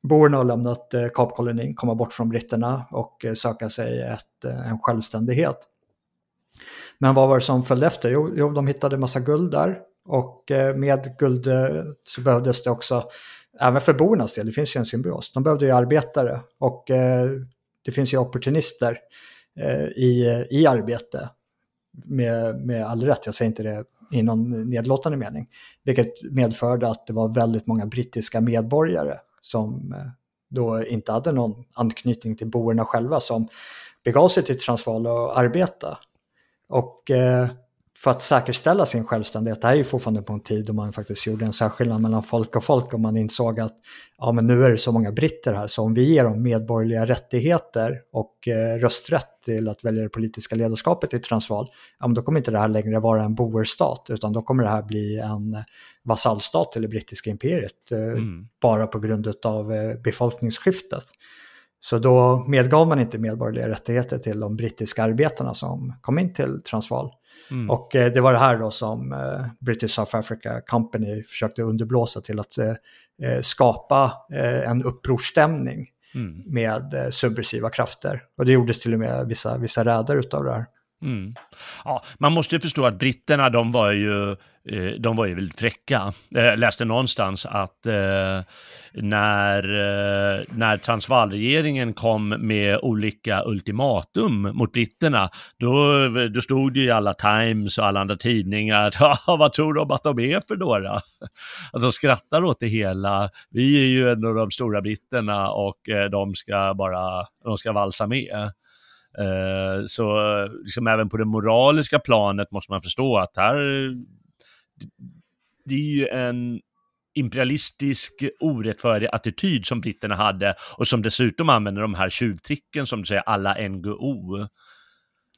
boerna har lämnat eh, Kapkolonin, komma bort från britterna och eh, söka sig ett, eh, en självständighet. Men vad var det som följde efter? Jo, jo de hittade massa guld där och eh, med guld så behövdes det också, även för boernas del, det finns ju en symbios, de behövde ju arbetare och eh, det finns ju opportunister eh, i, i arbete. Med, med all rätt, jag säger inte det i någon nedlåtande mening, vilket medförde att det var väldigt många brittiska medborgare som eh, då inte hade någon anknytning till boerna själva som begav sig till Transvaal och arbeta. Och eh, för att säkerställa sin självständighet, det här är ju fortfarande på en tid då man faktiskt gjorde en särskillnad mellan folk och folk och man insåg att ja, men nu är det så många britter här så om vi ger dem medborgerliga rättigheter och eh, rösträtt till att välja det politiska ledarskapet i Transvaal, ja, men då kommer inte det här längre vara en boerstat utan då kommer det här bli en vasallstat till det brittiska imperiet eh, mm. bara på grund av eh, befolkningsskiftet. Så då medgav man inte medborgerliga rättigheter till de brittiska arbetarna som kom in till Transvaal. Mm. Och eh, det var det här då som eh, British South Africa Company försökte underblåsa till att eh, skapa en upprorsstämning mm. med subversiva krafter. Och det gjordes till och med vissa, vissa räder utav det här. Mm. Ja, man måste ju förstå att britterna, de var ju, eh, de var ju väldigt fräcka. Eh, jag läste någonstans att eh, när, eh, när Transvaalregeringen kom med olika ultimatum mot britterna, då, då stod det i alla Times och alla andra tidningar att vad tror de att de är för några? Att de skrattar åt det hela. Vi är ju en av de stora britterna och de ska bara, de ska valsa med. Eh, så liksom även på det moraliska planet måste man förstå att här, det är ju en imperialistisk orättfärdig attityd som britterna hade och som dessutom använder de här tjuvtricken som du säger alla NGO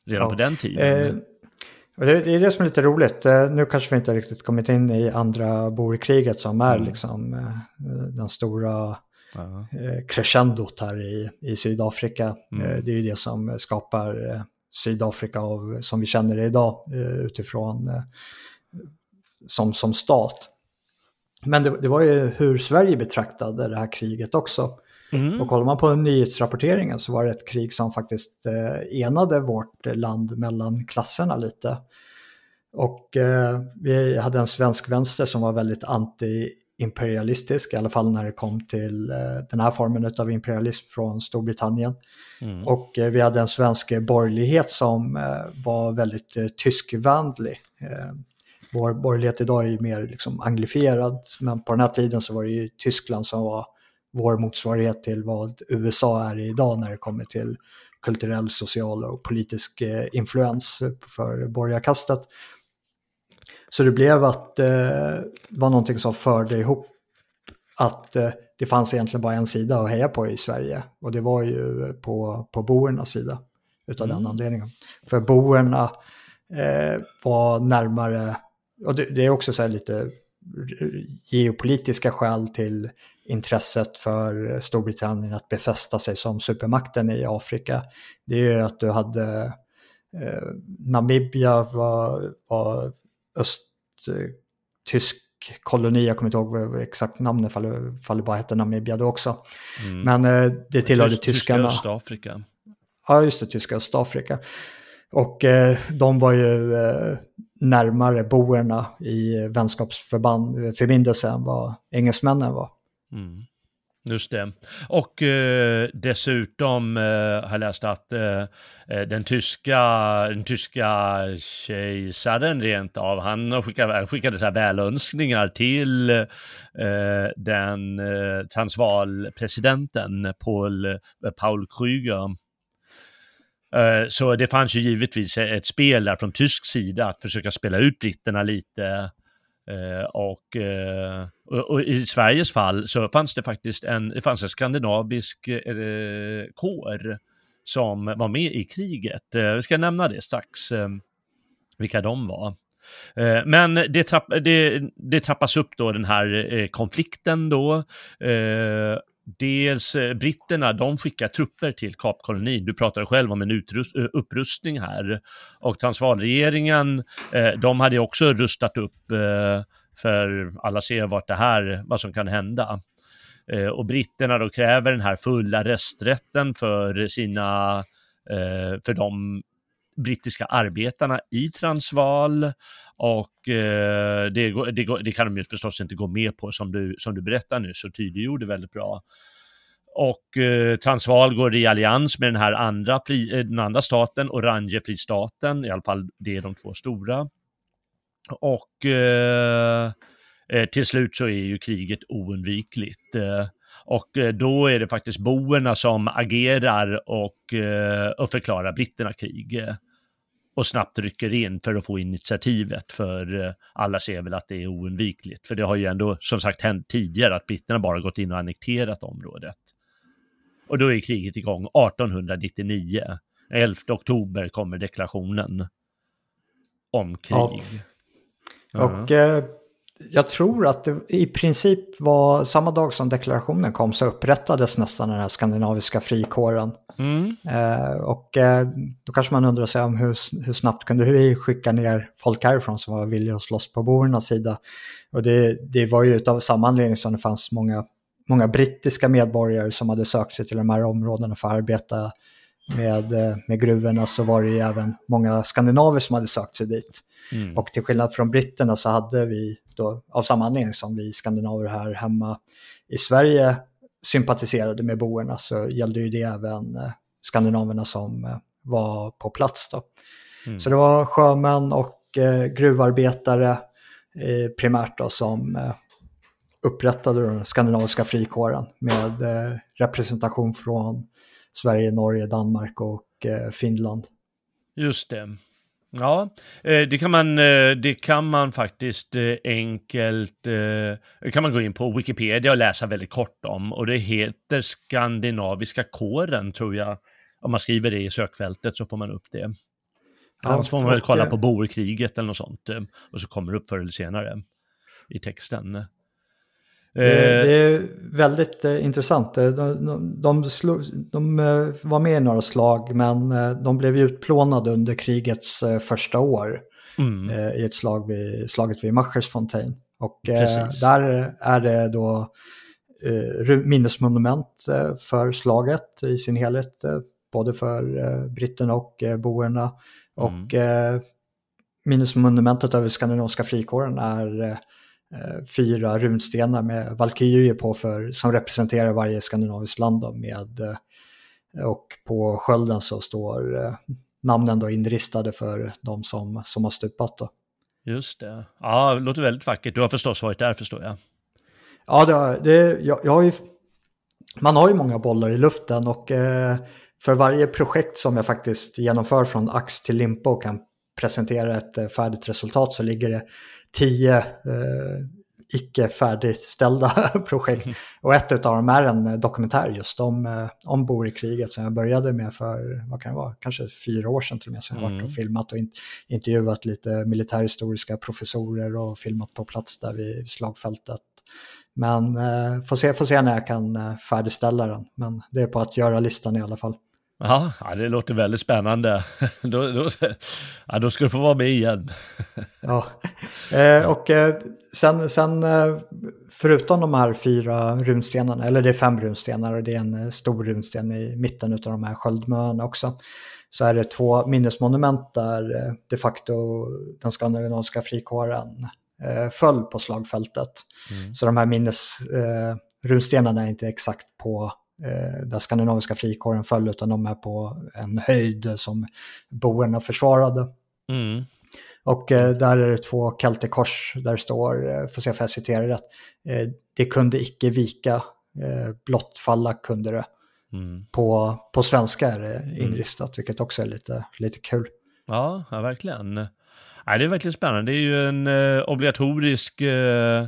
redan ja. på den tiden. Eh, det, är det som är lite roligt. Eh, nu kanske vi inte riktigt kommit in i andra boerkriget som är mm. liksom eh, den stora uh crescendot här i, i Sydafrika. Mm. Eh, det är ju det som skapar Sydafrika av, som vi känner det idag utifrån som, som stat. Men det, det var ju hur Sverige betraktade det här kriget också. Mm. Och kollar man på nyhetsrapporteringen så var det ett krig som faktiskt eh, enade vårt land mellan klasserna lite. Och eh, vi hade en svensk vänster som var väldigt anti imperialistisk, i alla fall när det kom till eh, den här formen av imperialism från Storbritannien. Mm. Och eh, vi hade en svensk borgerlighet som eh, var väldigt tyskvänlig. Vår borgerlighet idag är ju mer liksom anglifierad, men på den här tiden så var det ju Tyskland som var vår motsvarighet till vad USA är idag när det kommer till kulturell, social och politisk influens för borgarkastet. Så det blev att det eh, var någonting som förde ihop att eh, det fanns egentligen bara en sida att heja på i Sverige och det var ju på, på boernas sida utav mm. den anledningen. För boerna eh, var närmare, och det, det är också så lite geopolitiska skäl till intresset för Storbritannien att befästa sig som supermakten i Afrika. Det är ju att du hade eh, Namibia var, var östtysk koloni, jag kommer inte ihåg exakt namnet, ifall det bara hette Namibia då också. Mm. Men eh, det tillhörde Tysk, tyskarna. Tyska Östafrika. Ja, just det, tyska Östafrika. Och eh, de var ju eh, närmare boerna i vänskapsförbindelsen än vad engelsmännen var. Mm. Just det. Och eh, dessutom eh, har jag läst att eh, eh den tyska, den tyska kejsaren rent av, han skickade, skickade så här välönskningar till eh, den eh, transvalpresidenten Paul, eh, Paul Krüger. Eh, så det fanns ju givetvis ett spel där från tysk sida att försöka spela ut britterna lite Eh, och, eh, och, och, i Sveriges fall så fanns det faktiskt en, det fanns en skandinavisk eh, kår som var med i kriget. Eh, vi ska nämna det strax, eh, vilka de var. Eh, men det, trapp, det, det, trappas upp då den här eh, konflikten då eh, dels eh, britterna, de skickar trupper till Kapkolonin. Du pratade själv om en utrust, eh, upprustning här. Och Transvaalregeringen, eh, de hade också rustat upp för alla ser vart det här, vad som kan hända. Och britterna då kräver den här fulla rösträtten för sina, för de brittiska arbetarna i Transvaal och eh, det, det, det, kan de ju förstås inte gå med på som du, som du berättar nu så tydliggjorde väldigt bra. Och eh, Transvaal går i allians med den här andra, fri, eh, den andra staten, Orangefristaten, i alla fall det är de två stora. Och eh, eh, till slut så är ju kriget oundvikligt. Eh, och eh, då är det faktiskt boerna som agerar och, eh, och förklarar britterna krig. Eh, och snabbt rycker in för att få initiativet, för alla ser väl att det är oundvikligt. För det har ju ändå som sagt hänt tidigare att britterna bara gått in och annekterat området. Och då är kriget igång 1899. 11 oktober kommer deklarationen om krig. Ja. Och eh, jag tror att det i princip var samma dag som deklarationen kom så upprättades nästan den här skandinaviska frikåren. Mm. Eh, och eh, då kanske man undrar sig om hur, hur snabbt kunde vi skicka ner folk härifrån som var villiga att slåss på boernas sida. Och det, det var ju av samma anledning som det fanns många, många brittiska medborgare som hade sökt sig till de här områdena för att arbeta med, eh, med gruvorna så var det ju även många skandinaver som hade sökt sig dit. Mm. Och till skillnad från britterna så hade vi då, av samma anledning som vi skandinaver här hemma i Sverige sympatiserade med boerna så gällde ju det även eh, skandinaverna som eh, var på plats. Då. Mm. Så det var sjömän och eh, gruvarbetare primärt då, som upprättade den skandinaviska frikåren med representation från Sverige, Norge, Danmark och Finland. Just det. Ja, eh, det kan man, eh, det kan man faktiskt enkelt, kan man gå in på Wikipedia och läsa väldigt kort om och det heter Skandinaviska kåren tror jag. Om man skriver det i sökfältet så får man upp det. Annars får man väl kolla på boerkriget eller något sånt och så kommer det upp förr eller senare i texten. Det, eh, det är väldigt eh, intressant. De, de, de, slog, de, eh, var med i några slag men de blev utplånade under krigets första år mm. i ett slag vid, slaget vid Machersfontein. Och Precis. där är det då minnesmonument för slaget i sin helhet, både för britterna och boerna. Mm. Och minnesmonumentet över skandinaviska frikåren är Eh, fyra runstenar med valkyrier på för, som representerar varje skandinaviskt land. Då, med, eh, och på skölden så står eh, namnen då inristade för de som, som har stupat. Då. Just det. Ja, det låter väldigt vackert. Du har förstås varit där förstår jag. Ja, det, det, jag, jag har ju, man har ju många bollar i luften och eh, för varje projekt som jag faktiskt genomför från ax till limpa och kan presentera ett färdigt resultat så ligger det tio eh, icke färdigställda projekt. Mm. Och ett av dem är en eh, dokumentär just om, eh, om Boerkriget som jag började med för, vad kan det vara, kanske fyra år sedan till och med. Som jag mm. varit och mm. filmat och in, intervjuat lite militärhistoriska professorer och filmat på plats där vid slagfältet. Men eh, får, se, får se när jag kan eh, färdigställa den. Men det är på att göra listan i alla fall. Ja, det låter väldigt spännande. då, då, ja, då ska du få vara med igen. ja, eh, och eh, sen, sen eh, förutom de här fyra runstenarna, eller det är fem runstenar och det är en stor runsten i mitten av de här sköldmöarna också, så är det två minnesmonument där de facto den skandinaviska frikåren eh, föll på slagfältet. Mm. Så de här minnesrunstenarna är inte exakt på eh, där skandinaviska frikåren föll, utan de är på en höjd som boerna försvarade. Mm. Och eh, där är det två keltekors där det står, eh, får se om jag citerar rätt, eh, det kunde icke vika, eh, blott falla kunde det. Mm. På, på svenska är det mm. inristat, mm. vilket också är lite, lite kul. Ja, ja verkligen. Nej, det är verkligen spännande. Det är ju en eh, obligatorisk eh,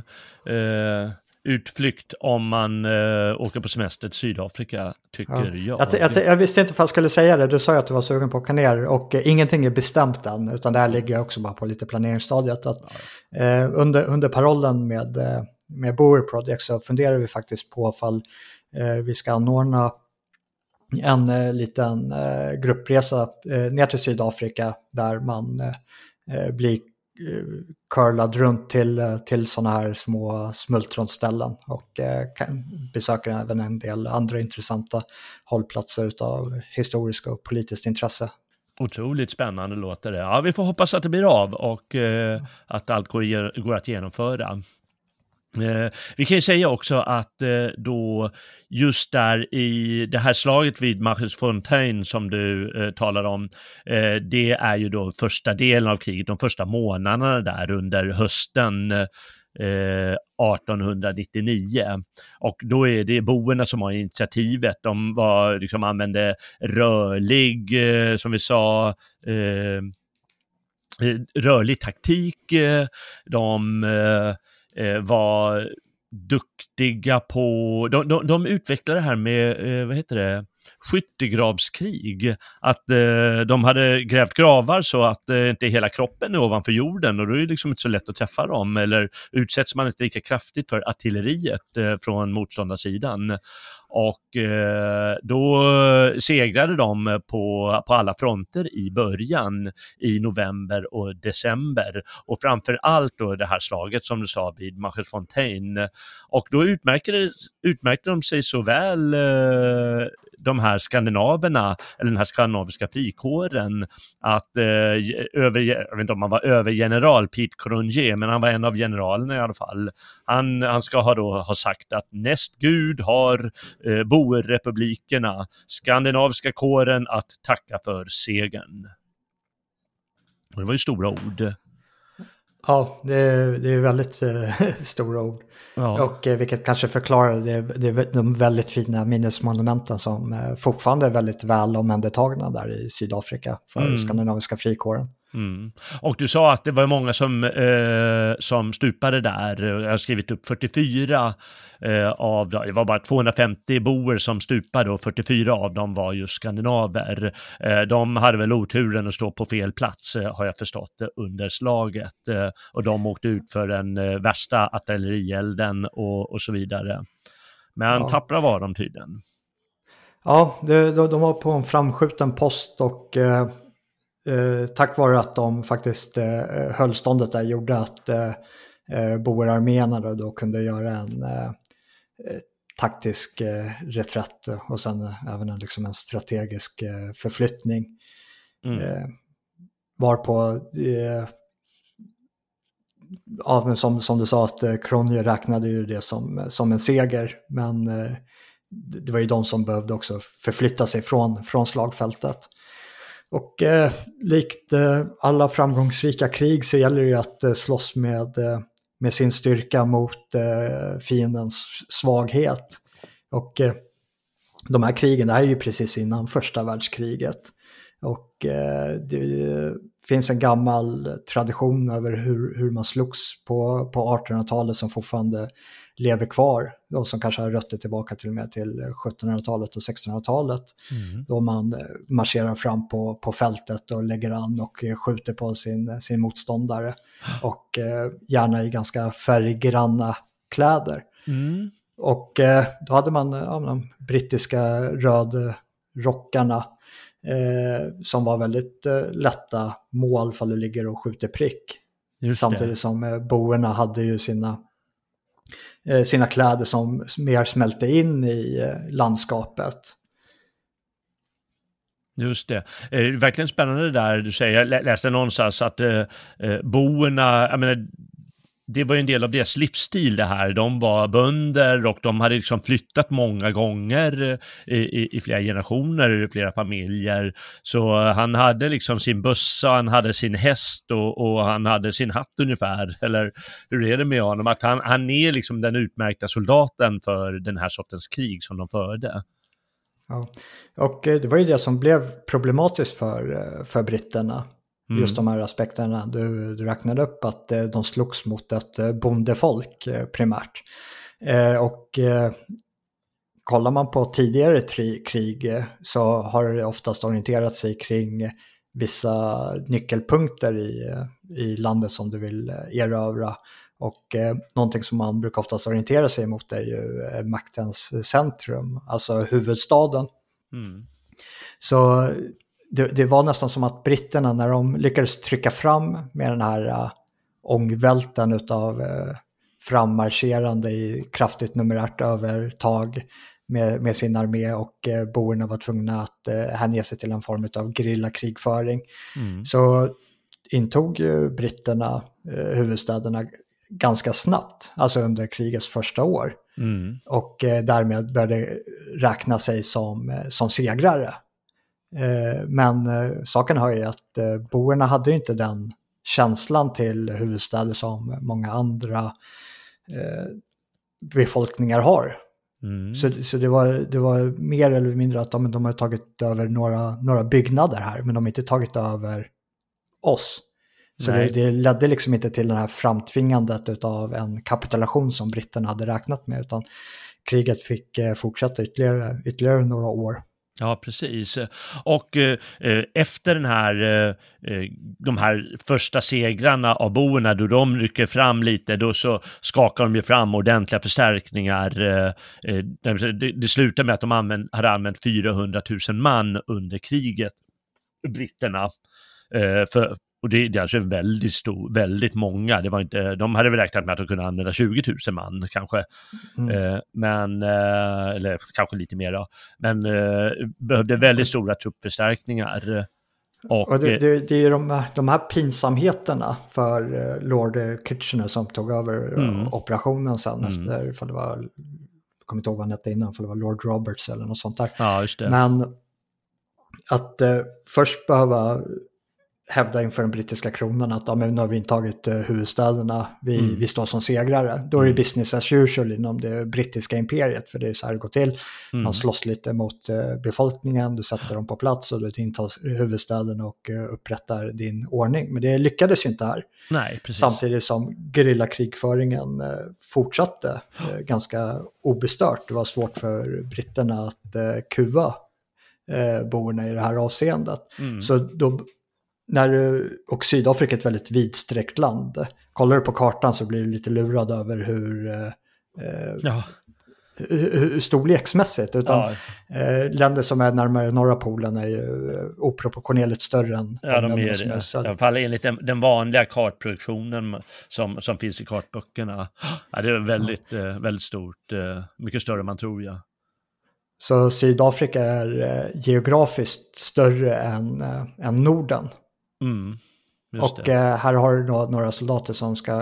eh, utflykt om man uh, åker på semester till Sydafrika, tycker ja. jag. Jag, jag. jag, visste inte om jag skulle säga det, du sa ju att du var sugen på att åka ner och uh, ingenting är bestämt än, utan det här ligger också bara på lite planeringsstadiet. Att, uh, under, under parollen med, med Boer Project så funderar vi faktiskt på ifall vi ska anordna en liten gruppresa ner till Sydafrika där man blir Eh, curlad runt till, eh, till sådana här små smultronställen och eh, besöker även en del andra intressanta hållplatser av historiskt och politiskt intresse. Otroligt spännande låter det. Ja, vi får hoppas att det blir av och eh, att allt går, går att genomföra. Eh, vi kan ju säga också att eh, då just där i det här slaget vid Fontaine som du eh, talar om, eh, det är ju då första delen av kriget, de första månaderna där under hösten eh, 1899. Och då är det boerna som har initiativet. De var, liksom, använde rörlig, eh, som vi sa, eh, eh rörlig taktik. De eh, Eh, var duktiga på, de, de, de utvecklade det här med, eh, vad heter det, skyttegravskrig. Att eh, de hade grävt gravar så att eh, inte hela kroppen är ovanför jorden och då är det liksom inte så lätt att träffa dem eller utsätts man inte lika kraftigt för artilleriet eh, från motståndarsidan. Och eh, då segrade de på, på alla fronter i början i november och december. Och framför allt då det här slaget som du sa vid Machefontaine. Och då utmärkte, utmärkte de sig så väl eh, de här skandinaverna, eller den här skandinaviska frikåren, att eh, över, jag vet inte om han var övergeneral, Pete Cronier, men han var en av generalerna i alla fall. Han, han ska ha då ha sagt att näst Gud har eh, boerrepublikerna, skandinaviska kåren att tacka för segern. Och det var ju stora ord. Ja, det är, det är väldigt eh, stora ord. Ja. Och eh, vilket kanske förklarar det, det, de väldigt fina minnesmonumenten som eh, fortfarande är väldigt väl omhändertagna där i Sydafrika för mm. skandinaviska frikåren. Mm. Och du sa att det var många som, eh, som stupade där. Jag har skrivit upp 44 eh, av dem. Det var bara 250 boer som stupade och 44 av dem var just skandinaver. Eh, de hade väl oturen att stå på fel plats eh, har jag förstått under slaget. Eh, och de åkte ut för den eh, värsta artillerielden och, och så vidare. Men ja. tappra var de tydligen. Ja, de, de var på en framskjuten post och Eh, tack vare att de faktiskt eh, höll ståndet där gjorde att eh, eh boerarméerna då, kunde göra en eh, eh taktisk eh, reträtt och sen även en, liksom en strategisk eh, förflyttning. Mm. Eh, varpå, eh, ja, som, som du sa, att eh, Kronje räknade ju det som, som en seger, men eh, det var ju de som behövde också förflytta sig från, från slagfältet. Och eh, likt eh, alla framgångsrika krig så gäller det ju att eh, slåss med, eh, med sin styrka mot eh, fiendens svaghet. Och eh, de här krigen, det här är ju precis innan första världskriget. Och eh, det eh, finns en gammal tradition över hur, hur man slogs på, på 1800-talet som fortfarande lever kvar. De som kanske har rötter tillbaka till och med till 1700-talet och 1600-talet. Mm. Då man eh, marscherar fram på, på fältet och lägger an och eh, skjuter på sin, sin motståndare. Och eh, gärna i ganska färggranna kläder. Mm. Och eh, då hade man ja, de brittiska rödrockarna eh, som var väldigt eh, lätta mål fall du ligger och skjuter prick. Just Samtidigt det. som eh, boerna hade ju sina, eh, Eh, sina kläder som mer smälte in i eh, landskapet. Just det. Eh, verkligen spännande det där du säger. Jag läste någonstans att eh, eh boerna, jag menar, det var ju en del av deras livsstil det här. De var bönder och de hade liksom flyttat många gånger i, i, i flera generationer, i flera familjer. Så han hade liksom sin bössa, han hade sin häst och, och, han hade sin hatt ungefär. Eller hur är det med honom? Att han, han är liksom den utmärkta soldaten för den här sortens krig som de förde. Ja, och eh, det var ju det som blev problematiskt för, eh, för britterna. Mm. Just de här aspekterna du, du räknade upp, att eh, de slogs mot ett eh, bondefolk eh, primärt. och kollar man på tidigare tri, krig så har det oftast orienterat sig kring vissa nyckelpunkter i, i landet som du vill erövra. Och eh, någonting som man brukar oftast orientera sig mot är ju eh, maktens centrum, alltså huvudstaden. Mm. Så det, det, var nästan som att britterna när de lyckades trycka fram med den här uh, ångvälten av uh, frammarscherande i kraftigt numerärt övertag med, med sin armé och uh, boerna var tvungna att uh, hänge sig till en form av gerillakrigföring. Mm. Så intog ju britterna uh, huvudstäderna ganska snabbt, alltså under krigets första år. Mm. Och därmed började räkna sig som, som segrare. Eh, men eh, saken har ju att eh, boerna hade inte den känslan till huvudstäder som många andra befolkningar har. Mm. Så, så det, var, det var mer eller mindre att de, de har tagit över några, några byggnader här, men de har inte tagit över oss. Så det, det, ledde liksom inte till det här framtvingandet av en kapitulation som britterna hade räknat med, utan kriget fick fortsätta ytterligare, ytterligare några år. Ja, precis. Och eh, eh efter den här, eh, eh, de här första segrarna av boerna, då de rycker fram lite, då så skakar de ju fram ordentliga förstärkningar. Eh, eh det, det slutar med att de använd, hade använt 400 000 man under kriget, britterna. Eh, för, och det, det är alltså väldigt stor, väldigt många. Det var inte, de hade väl räknat med att de kunde använda 20 000 man kanske. Mm. Eh, men, eh, eller kanske lite mer då. Men eh, behövde väldigt stora truppförstärkningar. Och, och det, det, det, är de, de här pinsamheterna för eh, Lord Kitchener som tog över eh, mm. operationen sen mm. efter, för det var, jag kommer inte ihåg vad han hette innan, för det var Lord Roberts eller något sånt där. Ja. Men att eh, först behöva hävda inför den brittiska kronan att ja, men nu har vi intagit uh, huvudstäderna, vi, mm. vi står som segrare. Då är det mm. business as usual inom det brittiska imperiet, för det är så här det går till. Mm. Man slåss lite mot uh, befolkningen, du sätter dem på plats och du intar huvudstäderna och uh, upprättar din ordning. Men det lyckades ju inte här. Nej, precis. Samtidigt som gerillakrigföringen fortsatte ganska obestört. Det var svårt för britterna att kuva boerna i det här avseendet. Mm. Så då när, och Sydafrika är ett väldigt vidsträckt land. Kollar du på kartan så blir du lite lurad över hur, eh, eh ja. hur storleksmässigt. Utan ja. eh, länder som är närmare norra polen är ju eh, oproportionerligt större än ja, de är, som är söder. I alla fall enligt den, den, vanliga kartproduktionen som, som finns i kartböckerna. Ja, det är väldigt, ja. eh, väldigt stort, eh, mycket större än man tror ja. Så Sydafrika är geografiskt större än, än Norden. Mm, och eh, här har du några soldater som ska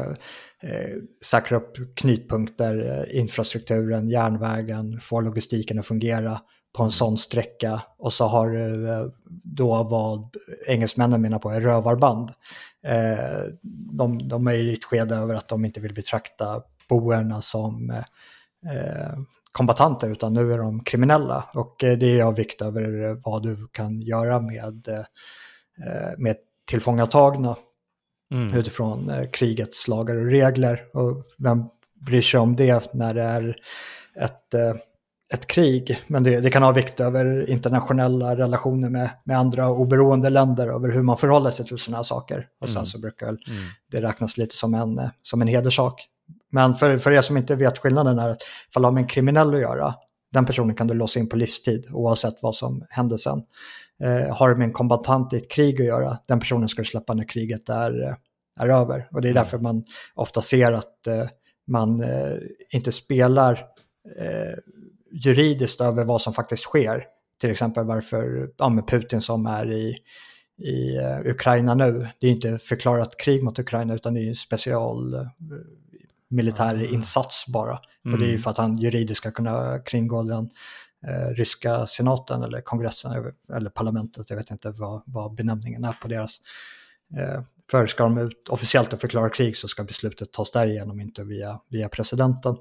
eh, säkra upp knutpunkter, eh, infrastrukturen, järnvägen, få logistiken att fungera på en sån sträcka. Och så har du eh, då vad engelsmännen menar på är rövarband. De, de är i ett skede över att de inte vill betrakta boerna som kombatanter utan nu är de kriminella. Och det är av vikt över vad du kan göra med med tillfångatagna mm. utifrån eh, krigets lagar och regler. Och vem bryr sig om det när det är ett, eh, ett krig? Men det, det kan ha vikt över internationella relationer med, med andra oberoende länder, över hur man förhåller sig till sådana här saker. Och sen mm. så brukar mm. det räknas lite som en, som en hederssak. Men för, för er som inte vet skillnaden är att ifall du har med en kriminell att göra, den personen kan du låsa in på livstid oavsett vad som händer sen eh, har med en kombatant i ett krig att göra, den personen ska du släppa när kriget är, eh, är över. Och det är mm. därför man ofta ser att eh, man eh, inte spelar juridiskt över vad som faktiskt sker. Till exempel varför ja, Putin som är i, i Ukraina nu, det är inte förklarat krig mot Ukraina utan det är en special militär mm. insats bara. Mm. Och det är ju mm. för att han juridiskt ska kunna kringgå den ryska senaten eller kongressen eller parlamentet, jag vet inte vad, vad benämningen är på deras. Eh, för ska de ut officiellt och förklara krig så ska beslutet tas därigenom, inte via, via presidenten.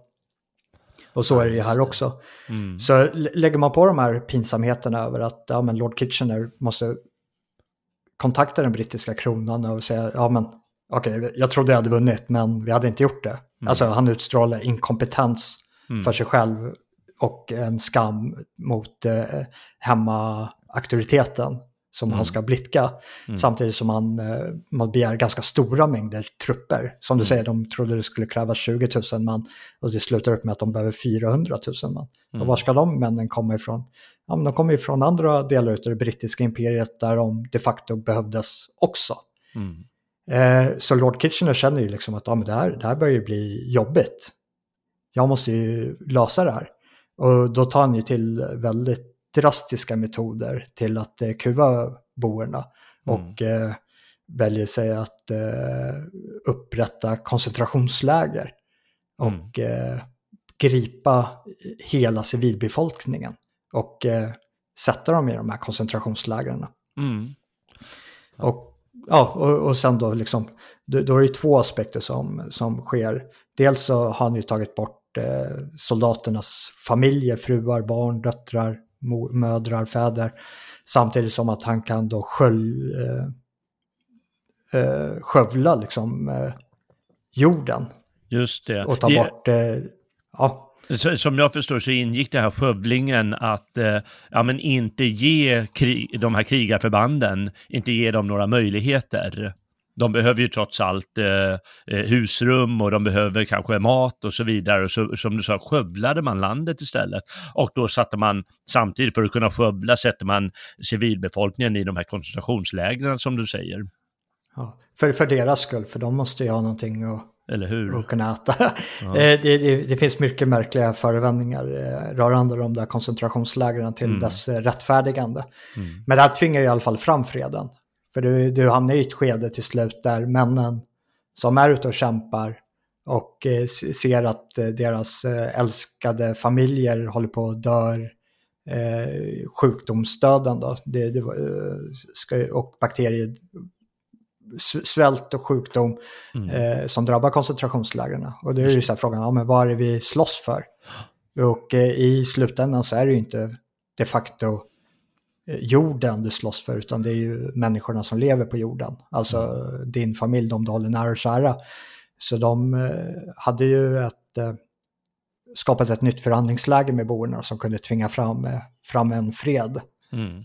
Och så är det ju här också. Mm. Så lägger man på de här pinsamheterna över att ja, men Lord Kitchener måste kontakta den brittiska kronan och säga ja men okej, okay, jag trodde jag hade vunnit men vi hade inte gjort det. Mm. Alltså han utstrålar inkompetens mm. för sig själv och en skam mot eh, hemmaauktoriteten. som Mm. han ska blicka. Mm. Samtidigt som man, eh, man begär ganska stora mängder trupper. Som du Mm. säger, de trodde det skulle krävas 20 000 man och det slutar upp med att de behöver 400 000 man. Mm. Och var ska de männen komma ifrån? Ja, de kommer ifrån andra delar av det brittiska imperiet där de de facto behövdes också. Mm. Eh, så Lord Kitchener känner ju liksom att ja, men det, här, det här börjar ju bli jobbigt. Jag måste ju lösa det här. Och då tar han ju till väldigt drastiska metoder till att eh, kuva boerna. Mm. Och eh, väljer sig att eh, upprätta koncentrationsläger. Mm. Och eh, gripa hela civilbefolkningen. Och eh, sätta dem i de här koncentrationslägren. Mm. Och, ja, och, och sen då liksom, då, då är det två aspekter som, som sker. Dels så har han ju tagit bort soldaternas familjer, fruar, barn, döttrar, mödrar, fäder. Samtidigt som att han kan då skölj, eh, eh, skövla liksom eh, jorden Just det. och ta det bort, eh, ja, Som jag förstår så ingick det här skövlingen att eh, ja, men inte ge krig, de här krigarförbanden, inte ge dem några möjligheter. De behöver ju trots allt eh, eh, husrum och de behöver kanske mat och så vidare. Och så, som du sa, skövlade man landet istället. Och då satte man, samtidigt för att kunna skövla, sätter man civilbefolkningen i de här koncentrationslägren som du säger. ja. För, för deras skull, för de måste ju ha någonting att Eller hur? och kunna äta. Eh, det, det, det finns mycket märkliga förevändningar eh, rörande de där koncentrationslägren till Mm. dess rättfärdigande. Mm. Men det här tvingar ju i alla fall fram freden. För du, du hamnar i ett skede till slut där männen som är ute och kämpar och eh, se- ser att eh, deras eh, älskade familjer håller på att dör eh, sjukdomsdöden då. Det, det, ska, och bakterier, svält och sjukdom Mm. eh, som drabbar koncentrationslägren. Och då är det ju så här frågan, ja, men vad är det vi slåss för? Och eh, i slutändan så är det ju inte de facto jorden du slåss för, utan det är ju människorna som lever på jorden. Alltså Mm. din familj, de du håller nära och kära. Så de eh, hade ju ett, eh, skapat ett nytt förhandlingsläge med boerna som kunde tvinga fram, eh, fram en fred. Mm.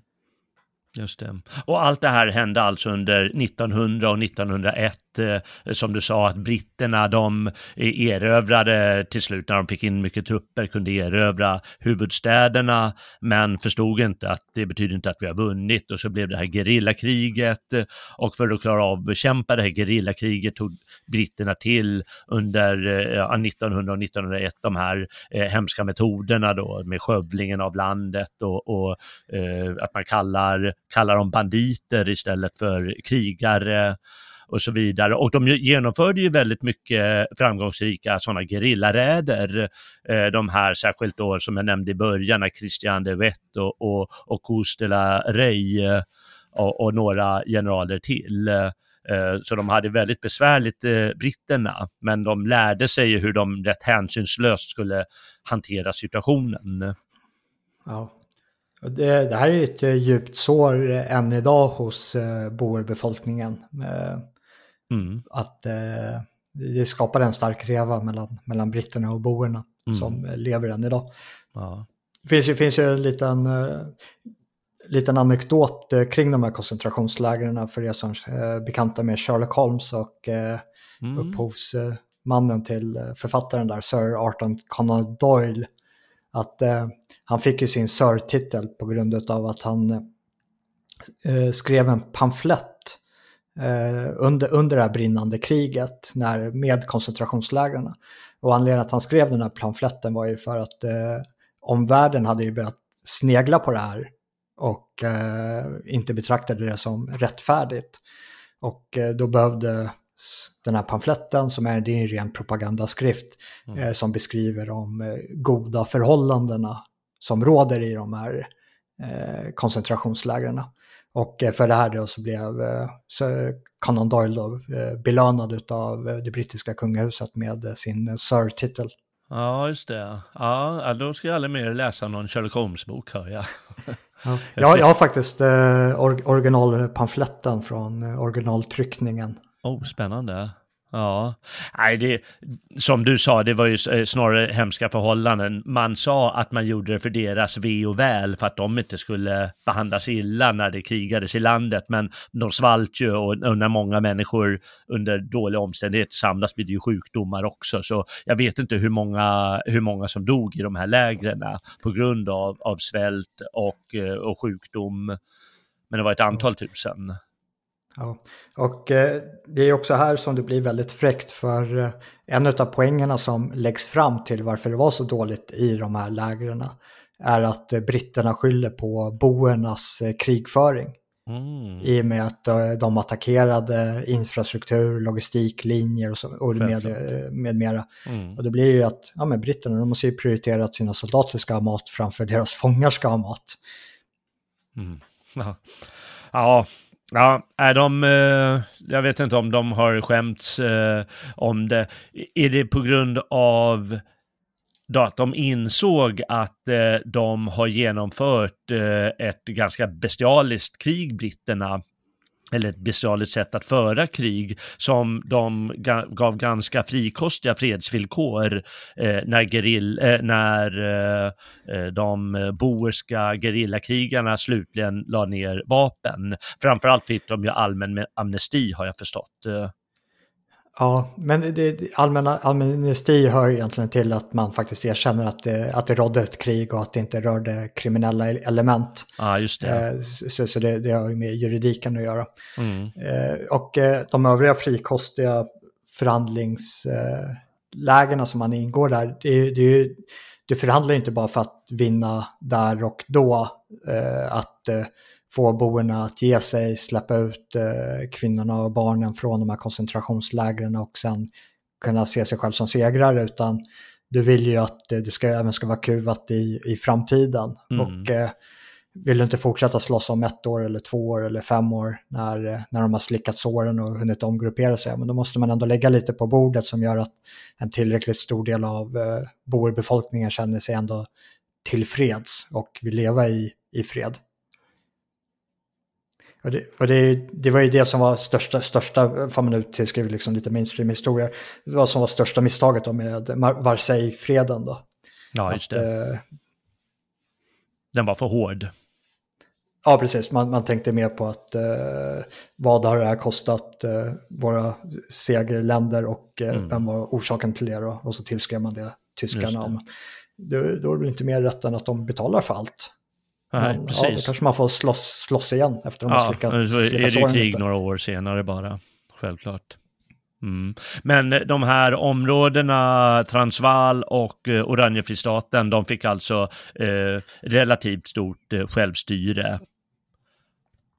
Just det. Och allt det här hände alltså under 1900 och 1901. Eh, som du sa att britterna de erövrade till slut när de fick in mycket trupper, kunde erövra huvudstäderna, men förstod inte att det betyder inte att vi har vunnit. Och så blev det här gerillakriget eh, och för att klara av att bekämpa det här gerillakriget tog britterna till under eh, 1900 och 1901 de här hemska metoderna då med skövlingen av landet och, och att man kallar, kallar dem banditer istället för krigare och så vidare. Och de genomförde ju väldigt mycket framgångsrika sådana gerillaräder. Eh, de här särskilt då som jag nämnde i början, när Christian de Wett och, och, och Couste Rey eh, och, och några generaler till. Eh, så de hade väldigt besvärligt, eh, britterna, men de lärde sig hur de rätt hänsynslöst skulle hantera situationen. Ja. Det, det här är ett djupt sår än idag hos eh, boerbefolkningen. Eh, Mm. att eh, det skapar en stark reva mellan, mellan britterna och boerna Mm. som lever än idag. Ja. Det finns ju, finns ju en liten, eh, liten anekdot eh, kring de här koncentrationslägren för er som är eh, bekanta med Sherlock Holmes och eh, Mm. upphovsmannen till eh, författaren där, Sir Arthur Conan Doyle. Att eh, han fick ju sin Sir-titel på grund av att han skrev en pamflett eh, under, under det här brinnande kriget när, med koncentrationslägren. Och anledningen att han skrev den här pamfletten var ju för att eh, omvärlden hade ju börjat snegla på det här och eh, inte betraktade det som rättfärdigt. Och eh, då behövde den här pamfletten, som är, det är en ren propagandaskrift, Mm. eh, som beskriver de eh, goda förhållandena som råder i de här eh, koncentrationslägren. Och eh, för det här då så blev eh, så Conan Doyle då, eh, belönad av det brittiska kungahuset med sin Sir-titel. Ja, just det. Ja, då ska jag aldrig mer läsa någon Sherlock Holmes-bok, hör jag. Ja, jag har faktiskt eh, or originalpamfletten från originaltryckningen. Oh, spännande. Ja, nej det, som du sa, det var ju eh, snarare hemska förhållanden. Man sa att man gjorde det för deras ve och väl, för att de inte skulle behandlas illa när det krigades i landet, men de svalt ju och, och när många människor under dåliga omständigheter samlas blir det ju sjukdomar också, så jag vet inte hur många, hur många som dog i de här lägren på grund av, av svält och, eh, och sjukdom, men det var ett antal tusen. Ja. Och eh, det är också här som det blir väldigt fräckt för eh, en av poängerna som läggs fram till varför det var så dåligt i de här lägren är att eh, britterna skyller på boernas krigföring. Mm. I och med att de attackerade infrastruktur, logistiklinjer och, så, och med, med mera. Mm. Och det blir ju att ja, men britterna de måste ju prioritera att sina soldater ska ha mat framför deras fångar ska ha mat. Mm. Ja. ja, Ja, är de, eh, jag vet inte om de har skämts eh, om det. Är det på grund av då att de insåg att eh, de har genomfört eh, ett ganska bestialiskt krig, britterna, eller ett bestialiskt sätt att föra krig som de gav ganska frikostiga fredsvillkor eh, när, gerill, eh, när eh, eh de boerska gerillakrigarna slutligen la ner vapen. Framförallt fick de ju allmän amnesti har jag förstått. Eh, Ja, men det, allmänna amnesti hör egentligen till att man faktiskt erkänner att det, att det rådde ett krig och att det inte rörde kriminella element. Ja, just det. Eh, så, så det, det, har ju med juridiken att göra. Mm. Eh, och eh, de övriga frikostiga förhandlingslägena som man ingår där, det, det, det förhandlar inte bara för att vinna där och då, att få boerna att ge sig, släppa ut eh, kvinnorna och barnen från de här koncentrationslägren och sen kunna se sig själv som segrare, utan du vill ju att det ska, även ska vara kuvat i, i framtiden. Mm. Och eh, vill du inte fortsätta slåss om ett år eller två år eller fem år när, eh, när de har slickat såren och hunnit omgruppera sig, men då måste man ändå lägga lite på bordet som gör att en tillräckligt stor del av eh, boerbefolkningen känner sig ändå tillfreds och vill leva i, i fred. Och det, och det, det, var ju det som var största, största får man nu tillskriva liksom lite mainstream-historia, det var som var största misstaget då med Marseille-freden då. Ja, just det. Att, eh, Den var för hård. Ja, precis. Man, man tänkte mer på att eh, vad har det här kostat eh, våra segerländer och eh, mm. vem var orsaken till det då? Och så tillskrev man det tyskarna om. Det, då är det inte mer rätt än att de betalar för allt. Nej, Men, precis. Ja, då kanske man får slåss, slåss igen efter att de ja, har slickat, så är det krig lite. några år senare bara, självklart. Mm. Men de här områdena, Transvaal och eh, Oranjefristaten, de fick alltså eh, relativt stort eh, självstyre.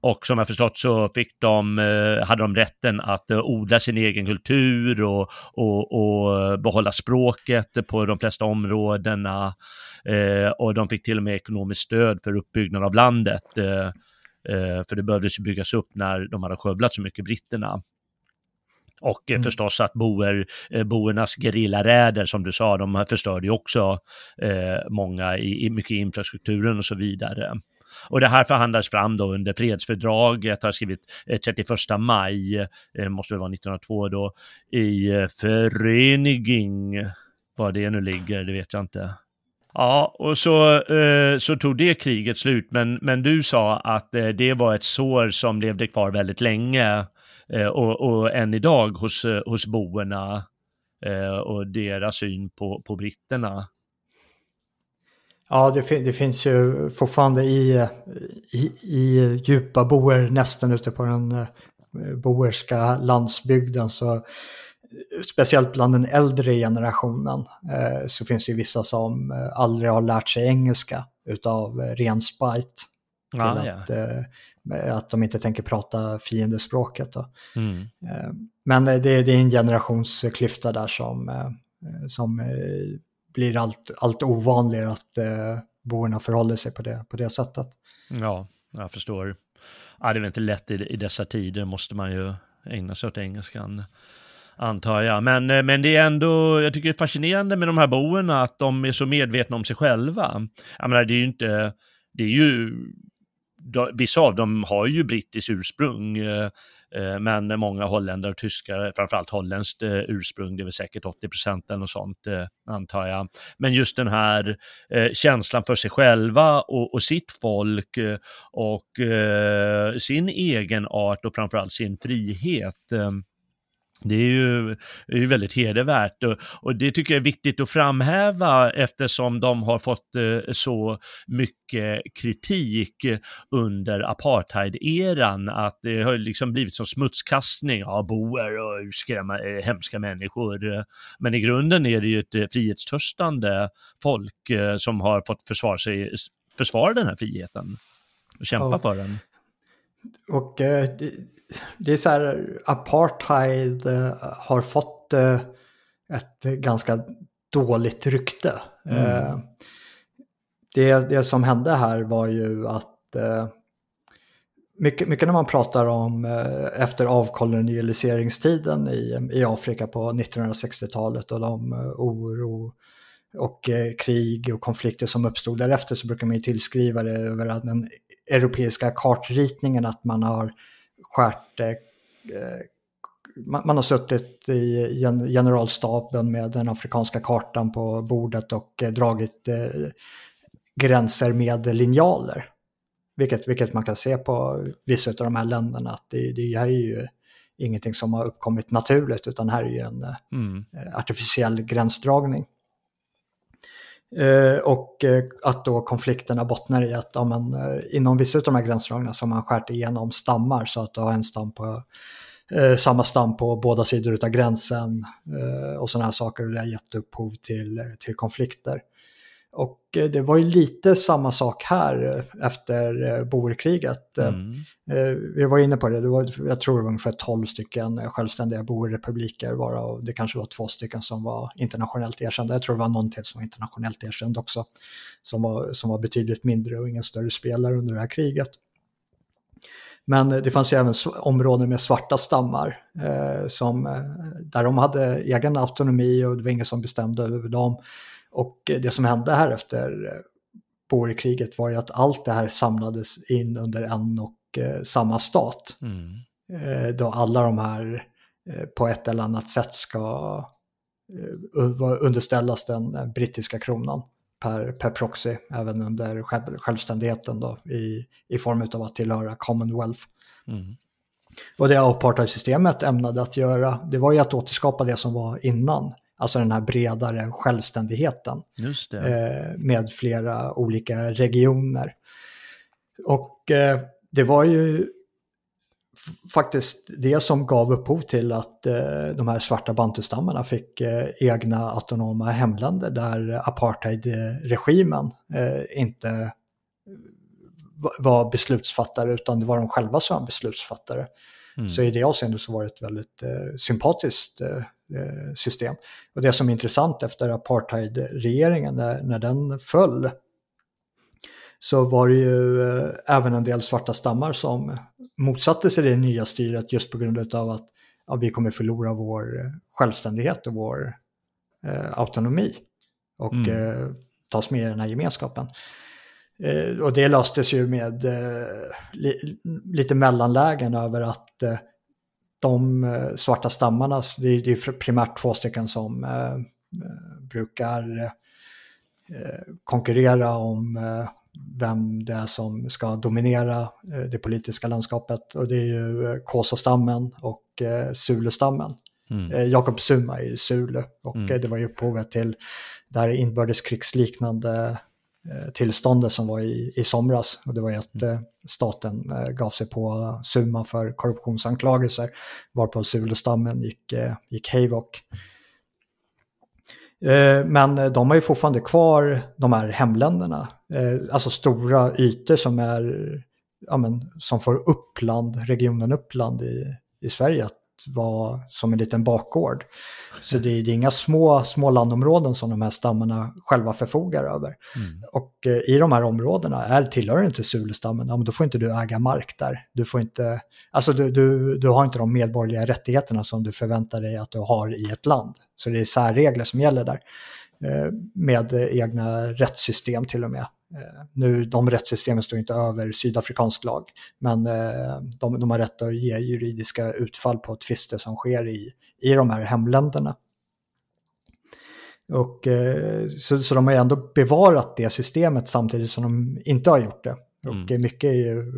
Och som jag förstått så fick de, eh, hade de rätten att eh, odla sin egen kultur och, och, och behålla språket på de flesta områdena. Eh, och de fick till och med ekonomiskt stöd för uppbyggnad av landet. Eh, eh, för det behövdes ju byggas upp när de hade skövlat så mycket britterna. Och mm. förstås att boer, boernas gerillaräder, som du sa, de förstörde ju också eh, många i, mycket infrastrukturen och så vidare. Och det här förhandlades fram då under fredsfördraget, har skrivit 31 maj, eh, måste det vara 1902 då, i Föreniging, var det nu ligger, det vet jag inte. Ja, och så, eh, så tog det kriget slut, men, men du sa att eh, det var ett sår som levde kvar väldigt länge eh, och, och än idag hos, hos boerna och deras syn på, på britterna. Ja, det, det, finns ju fortfarande i, i, i djupa boer nästan ute på den boerska landsbygden så speciellt bland den äldre generationen eh, så finns det ju vissa som eh, aldrig har lärt sig engelska utav eh, ren spite. Till ah, att, ja. att de inte tänker prata fiendespråket. Mm. Men det, det, är en generationsklyfta där som, som blir allt, allt ovanligare att borna förhåller sig på det, på det sättet. Ja, jag förstår. Ja, det är väl inte lätt i, i dessa tider, måste man ju ägna sig åt engelskan antar jag. Men, eh, men det är ändå, jag tycker det är fascinerande med de här boerna att de är så medvetna om sig själva. Jag menar, det är ju inte, det är ju, vissa av dem har ju brittiskt ursprung, eh, eh men många holländare och tyskar, framförallt holländskt eh, ursprung, det är väl säkert 80 procent eller något sånt eh, antar jag. Men just den här känslan för sig själva och, och sitt folk och sin egen art och framförallt sin frihet det är ju, är ju väldigt hedervärt och, och, det tycker jag är viktigt att framhäva eftersom de har fått eh, så mycket kritik under apartheid-eran att det har liksom blivit som smutskastning av boer och skrämma, eh, hemska människor. Men i grunden är det ju ett eh, frihetstörstande folk eh, som har fått försvara, sig, försvara den här friheten och kämpa ja. för den. Och eh, det, är så här, apartheid eh, har fått eh, ett ganska dåligt rykte. Mm. Det, det som hände här var ju att mycket, mycket när man pratar om efter avkolonialiseringstiden i, i Afrika på 1960-talet och de oro och krig och konflikter som uppstod därefter så brukar man ju tillskriva det över den europeiska kartritningen att man har skärt eh, man, man, har suttit i generalstaben med den afrikanska kartan på bordet och eh, dragit eh, gränser med linjaler. Vilket, vilket man kan se på vissa av de här länderna att det, det här är ju ingenting som har uppkommit naturligt utan här är ju en mm. artificiell gränsdragning. Eh, och eh, att då konflikterna bottnar i att ja, man, eh, inom vissa av de här gränsdragningarna så har man skärt igenom stammar så att du har en stam på, eh, samma stam på båda sidor av gränsen eh, och sådana här saker och det har gett upphov till, till konflikter. Och det var ju lite samma sak här efter boerkriget. Mm. Eh, vi var inne på det, det var, jag tror det var ungefär 12 stycken självständiga boerrepubliker varav det kanske var två stycken som var internationellt erkända. Jag tror det var någon till som var internationellt erkänd också. Som var, som var betydligt mindre och ingen större spelare under det här kriget. Men eh, det fanns ju även områden med svarta stammar eh, som, eh, där de hade egen autonomi och det var ingen som bestämde över dem. Och det som hände här efter boerkriget var ju att allt det här samlades in under en och eh, samma stat. Mm. Eh, då alla de här på ett eller annat sätt ska underställas den brittiska kronan per, per proxy, även under självständigheten då, i, i form av att tillhöra Commonwealth. Mm. Och det apartheidsystemet ämnade att göra, det var ju att återskapa det som var innan. Alltså den här bredare självständigheten eh, med flera olika regioner. Och eh, det var ju faktiskt det som gav upphov till att eh, de här svarta bantustammarna fick eh, egna autonoma hemländer där apartheidregimen eh, inte var beslutsfattare utan det var de själva som var beslutsfattare. Mm. Så i det avseendet så var det ett väldigt eh, sympatiskt eh, Eh, system. Och det som är intressant efter apartheidregeringen, när, när den föll, så var det ju eh, även en del svarta stammar som motsatte sig det nya styret just på grund av att ja, vi kommer förlora vår självständighet och vår eh, autonomi och mm. eh, tas med i den här gemenskapen. Eh, och det löstes ju med eh, li, lite mellanlägen över att de eh, svarta stammarna, det är, det är primärt två stycken som eh, eh brukar eh, konkurrera om eh, vem det är som ska dominera eh, det politiska landskapet. Och det är ju Kåsa-stammen och Zulu-stammen. Mm. Jakob Zuma är ju Zulu och mm. det var ju upphovet till det här inbördeskrigsliknande Eh, tillståndet som var i, i somras. Och det var ju att mm. eh, staten eh, gav sig på Summa för korruptionsanklagelser varpå Zulestammen gick, gick hejvok. Men de har ju fortfarande kvar de här hemländerna, alltså stora ytor som är, ja men, som får Uppland, regionen Uppland i, i Sverige att vara som en liten bakgård. Så det är, det är inga små, små landområden som de här stammarna själva förfogar över. Mm. Och eh, i de här områdena, är, tillhör inte Zulestammen, ja, men då får inte du äga mark där. Du, får inte, alltså du, du, du har inte de medborgerliga rättigheterna som du förväntar dig att du har i ett land. Så det är särregler som gäller där. Eh, med egna rättssystem till och med. Eh, nu, de rättssystemen står inte över sydafrikansk lag, men eh, de, de har rätt att ge juridiska utfall på tvister som sker i, i de här hemländerna. Och, eh, så, så de har ändå bevarat det systemet samtidigt som de inte har gjort det. Och mm. mycket är ju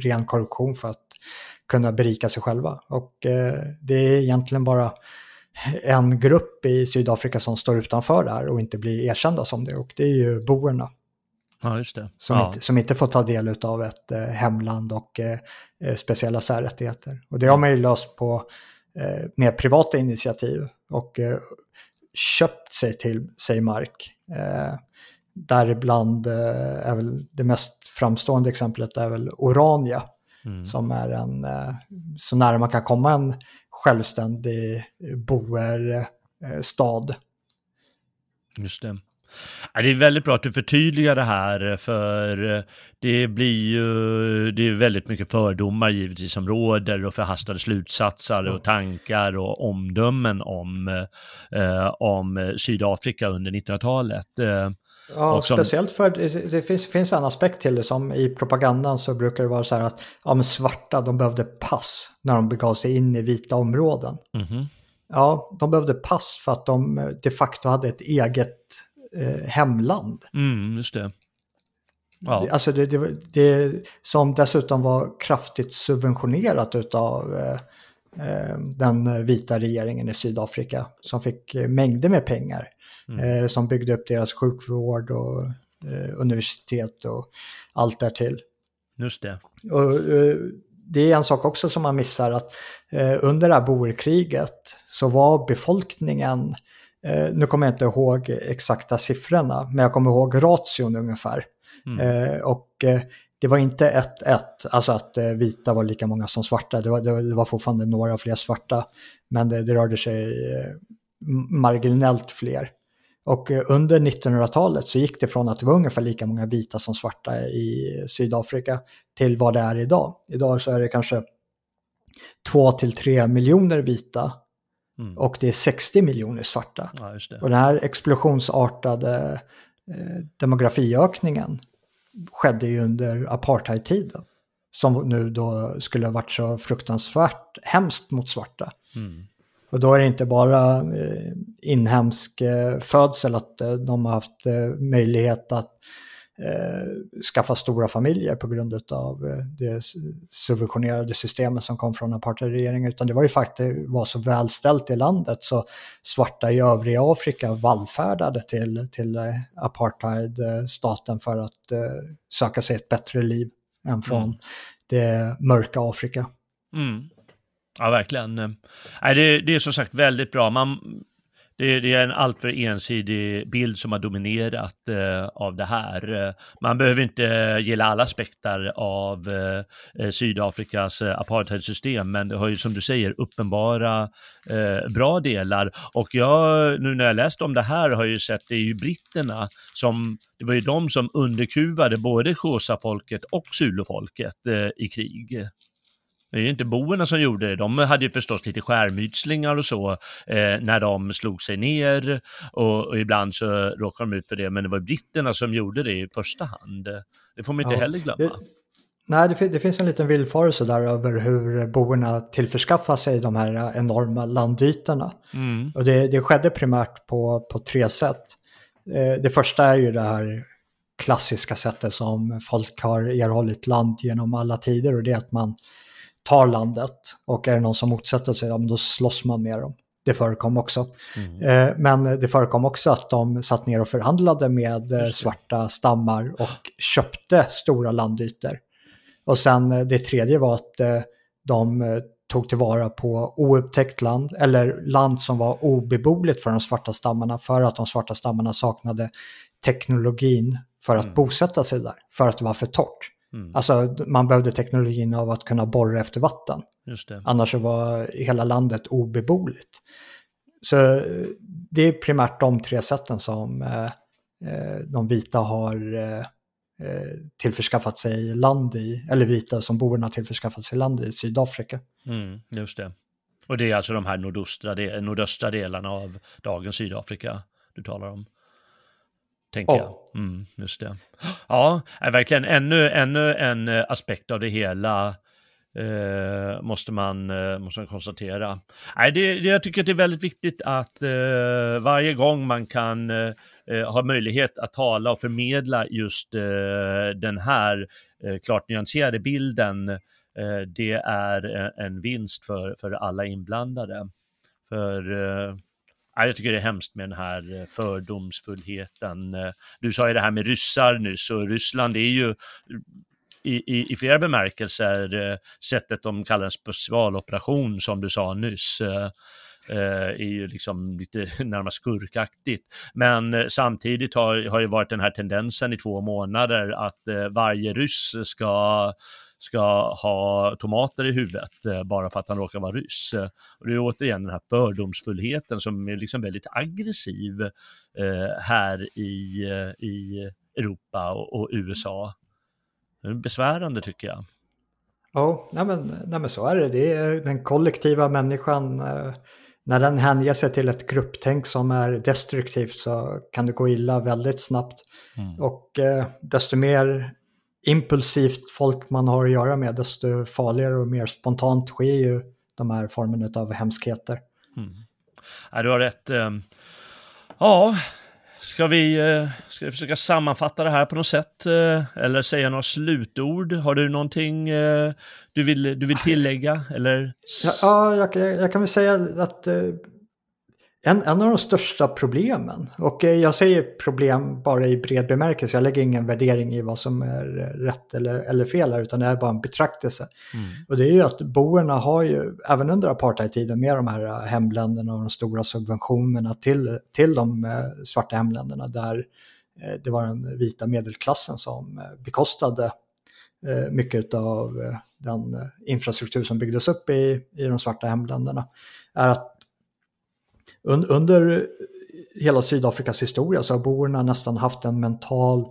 ren korruption för att kunna berika sig själva. Och det är egentligen bara en grupp i Sydafrika som står utanför där och inte blir erkända som det. Och det är ju boerna. Ja, just det. Som, ja. inte, som inte får ta del av ett eh, hemland och eh, eh, speciella särrättigheter. Och det har man ju löst på eh, med privata initiativ och eh, köpt sig till sig mark. Eh, däribland eh, är väl det mest framstående exemplet är väl Orania. Mm. Som är en, eh, så nära man kan komma en självständig boerstad. Just det. Det är väldigt bra att du förtydligar det här för det blir ju, det är väldigt mycket fördomar givetvis som råder och förhastade slutsatser och tankar och omdömen om, eh, om Sydafrika under 1900-talet. Eh, ja, som... speciellt för det finns, finns en aspekt till det som i propagandan så brukar det vara så här att ja, men svarta de behövde pass när de begav sig in i vita områden. Mm -hmm. Ja, de behövde pass för att de de facto hade ett eget eh, hemland. Mm, just det. Ja. Alltså det, det, det, som dessutom var kraftigt subventionerat av eh, eh, den vita regeringen i Sydafrika som fick mängder med pengar. Mm. Eh, som byggde upp deras sjukvård och eh, universitet och allt därtill. Just det. Och, eh, det är en sak också som man missar att under det här boerkriget så var befolkningen Eh, nu kommer jag inte ihåg exakta siffrorna, men jag kommer ihåg ration ungefär. Mm. Eh, och eh, det var inte 1-1, alltså att eh, vita var lika många som svarta. Det var, det var fortfarande några fler svarta, men det, det rörde sig eh, marginellt fler. Och under 1900-talet så gick det från att det var ungefär lika många vita som svarta i Sydafrika till vad det är idag. Idag så är det kanske 2 3 miljoner vita Mm. Och det är 60 miljoner svarta. Ja, och den här explosionsartade eh, demografiökningen skedde ju under apartheidtiden. Som nu då skulle ha varit så fruktansvärt hemskt mot svarta. Mm. Och då är det inte bara eh, inhemsk eh, födsel att eh, de har haft eh, möjlighet att eh, skaffa stora familjer på grund av eh, det subventionerade systemet som kom från apartheidregeringen, utan det var ju faktiskt var så välställt i landet så svarta i övriga Afrika vallfärdade till, till eh, apartheidstaten för att eh, söka sig ett bättre liv än från mm. det mörka Afrika. Mm. Ja, verkligen. Nej, det, det, är som sagt väldigt bra. Man, det, det, är en alltför ensidig bild som har dominerat eh, av det här. Eh, man behöver inte eh, gilla alla aspekter av eh, eh Sydafrikas apartheidsystem, men det har ju som du säger uppenbara eh, bra delar. Och jag, nu när jag läst om det här, har ju sett det är ju britterna som, det var ju de som underkuvade både Xhosa-folket och Zulu-folket eh, i krig. Det är ju inte boerna som gjorde det. De hade ju förstås lite skärmytslingar och så eh, när de slog sig ner och, och, ibland så råkade de ut för det. Men det var britterna som gjorde det i första hand. Det får man inte ja. heller glömma. Nej, det, det, finns en liten villfarelse där över hur boerna tillförskaffar sig de här enorma landytorna. Mm. Och det, det skedde primärt på, på tre sätt. Eh, det första är ju det här klassiska sättet som folk har erhållit land genom alla tider och det är att man tar landet och är det någon som motsätter sig, ja, då slåss man med dem. Det förekom också. Mm. Eh, men det förekom också att de satt ner och förhandlade med eh, svarta stammar och köpte stora landytor. Och sen eh, det tredje var att eh, de eh, tog tillvara på oupptäckt land eller land som var obeboeligt för de svarta stammarna för att de svarta stammarna saknade teknologin för att mm. bosätta sig där, för att det var för torrt. Mm. Alltså man behövde teknologin av att kunna borra efter vatten. Annars var hela landet obeboeligt. Så det är primärt de tre sätten som eh, eh, de vita har eh, eh, tillförskaffat sig land i, eller vita som boerna tillförskaffat sig land i Sydafrika. Mm, just det. Och det är alltså de här nordöstra, nordöstra delarna av dagens Sydafrika du talar om? Tänker jag. Mm, just det. Ja, verkligen ännu, ännu en aspekt av det hela Eh, måste, man, eh, måste man konstatera. Nej, det, det, jag tycker att det är väldigt viktigt att eh, varje gång man kan eh, eh, ha möjlighet att tala och förmedla just eh, den här klart nyanserade bilden, det är en vinst för, för alla inblandade. För jag tycker det är hemskt med den här eh, fördomsfullheten. Eh, du sa ju det här med ryssar nyss och Ryssland är ju i, i, i flera bemärkelser eh, sättet de kallar en specialoperation som du sa nyss. Är ju liksom lite närmast skurkaktigt. Men samtidigt har, har ju varit den här tendensen i två månader att varje ryss ska ska ha tomater i huvudet bara för att han råkar vara ryss. Och det är återigen den här fördomsfullheten som är liksom väldigt aggressiv här i, i Europa och, USA. Det är besvärande tycker jag. Ja, nej men, nej men så är det. Det är den kollektiva människan. Eh, när den hänger sig till ett grupptänk som är destruktivt så kan det gå illa väldigt snabbt. Mm. Och eh, desto mer impulsivt folk man har att göra med, desto farligare och mer spontant sker ju de här formerna av hemskheter. Mm. Ja, du har rätt. Eh, ja, Ska vi, eh, ska vi försöka sammanfatta det här på något sätt eh, eller säga några slutord? Har du någonting eh, du vill, du vill tillägga? Eller? Ja, jag, jag kan väl säga att en, en av de största problemen, och jag säger problem bara i bred bemärkelse, jag lägger ingen värdering i vad som är rätt eller, eller fel här, utan det är bara en betraktelse. Mm. Och det är ju att boerna har ju, även under apartheidtiden, med de här hemländerna och de stora subventionerna till, till de eh, svarta hemländerna, där eh, det var den vita medelklassen som eh, bekostade mycket av den infrastruktur som byggdes upp i, i de svarta hemländerna, är att under hela Sydafrikas historia så har boerna nästan haft en mental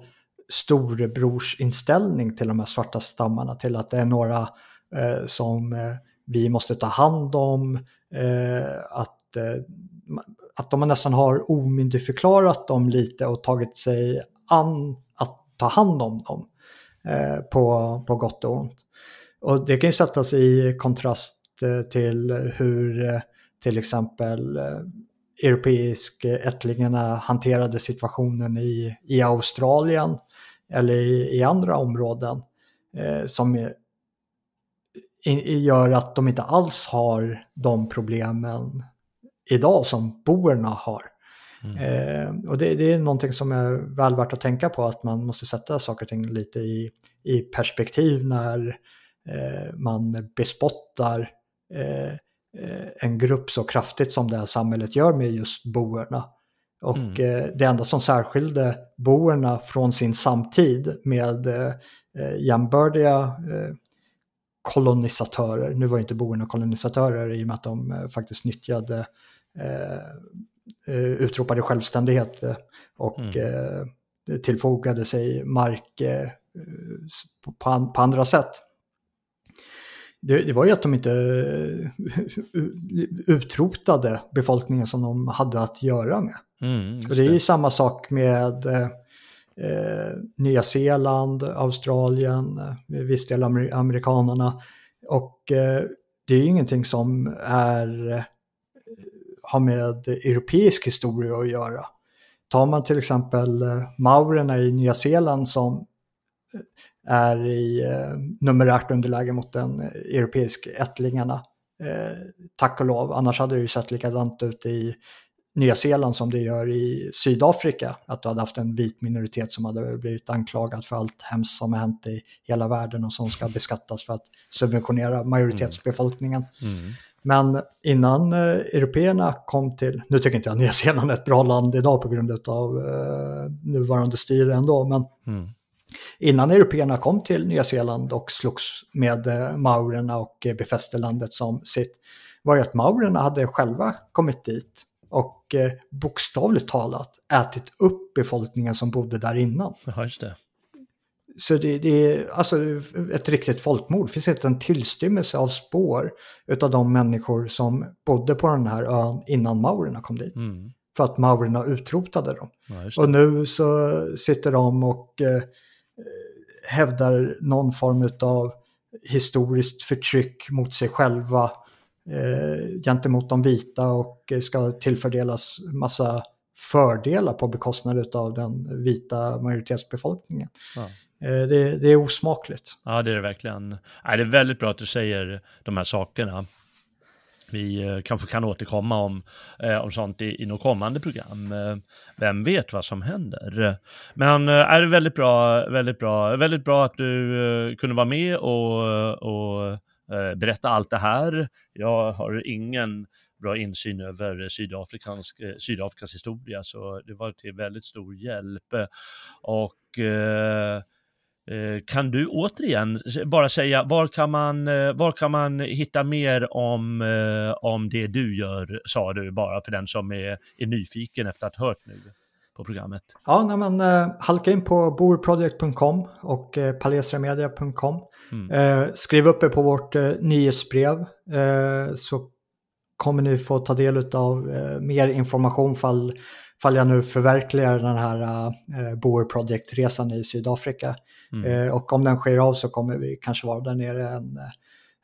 storebrorsinställning till de här svarta stammarna, till att det är några eh, som eh, vi måste ta hand om, eh, att, eh, att de nästan har omyndigförklarat dem lite och tagit sig an att ta hand om dem eh, på, på gott och ont. Och det kan ju sättas i kontrast eh, till hur eh, till exempel eh, europeisk ättlingarna hanterade situationen i, i Australien eller i, i andra områden eh, som i, gör att de inte alls har de problemen idag som boerna har. Mm. Eh, och det, det, är någonting som är väl värt att tänka på, att man måste sätta saker och ting lite i, i perspektiv när eh, man bespottar eh, Eh, en grupp så kraftigt som det här samhället gör med just boerna. Och mm. Eh, det enda som särskilde boerna från sin samtid med eh, jämbördiga kolonisatörer, nu var inte boerna kolonisatörer i och med att de faktiskt nyttjade utropade självständighet och mm. tillfogade sig mark på, andra sätt det, det, var ju att de inte eh, utrotade befolkningen som de hade att göra med. Mm, och det är ju samma sak med eh, eh Nya Zeeland, Australien, eh, viss del amer amerikanerna. Och eh, det är ju ingenting som är, har med europeisk historia att göra. Tar man till exempel maurerna i Nya Zeeland som är i eh, numerärt underläge mot den europeiska ättlingarna. Eh, tack och lov, annars hade det ju sett likadant ut i Nya Zeeland som det gör i Sydafrika. Att du hade haft en vit minoritet som hade blivit anklagad för allt hemskt som har hänt i hela världen och som ska beskattas för att subventionera majoritetsbefolkningen. Mm. Mm. Men innan eh, européerna kom till, nu tycker inte jag Nya Zeeland är ett bra land idag på grund av eh, nuvarande styre ändå, men mm innan européerna kom till Nya Zeeland och slogs med eh, maurerna och eh, befäste landet som sitt var ju att maurerna hade själva kommit dit och eh, bokstavligt talat ätit upp befolkningen som bodde där innan. Jaha, just det. Så det, det, är alltså ett riktigt folkmord. Det finns inte en tillstymmelse av spår av de människor som bodde på den här ön innan maurerna kom dit. Mm. för att maurerna utrotade dem. Ja, och nu så sitter de och eh, hävdar någon form av historiskt förtryck mot sig själva eh, gentemot de vita och ska tillfördelas massa fördelar på bekostnad av den vita majoritetsbefolkningen. Ja. Eh, det, det, är osmakligt. Ja, det är det verkligen. Nej, det är väldigt bra att du säger de här sakerna. Vi eh, kanske kan återkomma om, eh, om sånt i, i något kommande program. Eh, vem vet vad som händer? Men är det väldigt bra, väldigt bra, väldigt bra att du kunde vara med och, och berätta allt det här. Jag har ingen bra insyn över Sydafrikas, Sydafrikas historia, så det var till väldigt stor hjälp. Och Eh, kan du återigen bara säga var kan man, eh, var kan man hitta mer om, eh, om det du gör, sa du bara för den som är, är nyfiken efter att ha hört nu på programmet? Ja, nej men, halka in på bourproject.com och eh, palesramedia.com. Mm. Eh, skriv upp er på vårt eh, nyhetsbrev eh, så kommer ni få ta del av eh, mer information fall, fall jag nu förverkligar den här eh, Boer Project-resan i Sydafrika. Mm. Eh, och om den sker av så kommer vi kanske vara där nere en,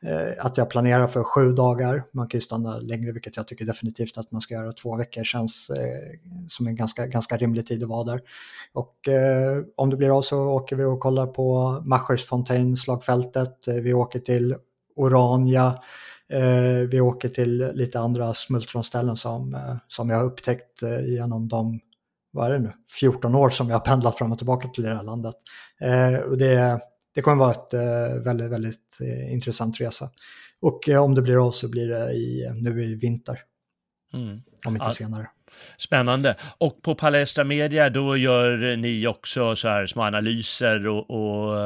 eh, att jag planerar för sju dagar. Man kan ju stanna längre, vilket jag tycker definitivt att man ska göra. Två veckor känns eh, som en ganska, ganska rimlig tid att vara där. Och eh, om det blir av så åker vi och kollar på Machersfontein, slagfältet. Eh, vi åker till Orania. Eh, vi åker till lite andra smultronställen som, eh, som jag har upptäckt eh, genom de vad är det nu, 14 år som jag har pendlat fram och tillbaka till det här landet. Eh, och det, det kommer vara ett eh, väldigt, väldigt eh, intressant resa. Och om det blir av så blir det i, nu i vinter. Mm. Om inte ja. senare. Spännande. Och på Palestra Media då gör ni också så här små analyser och, och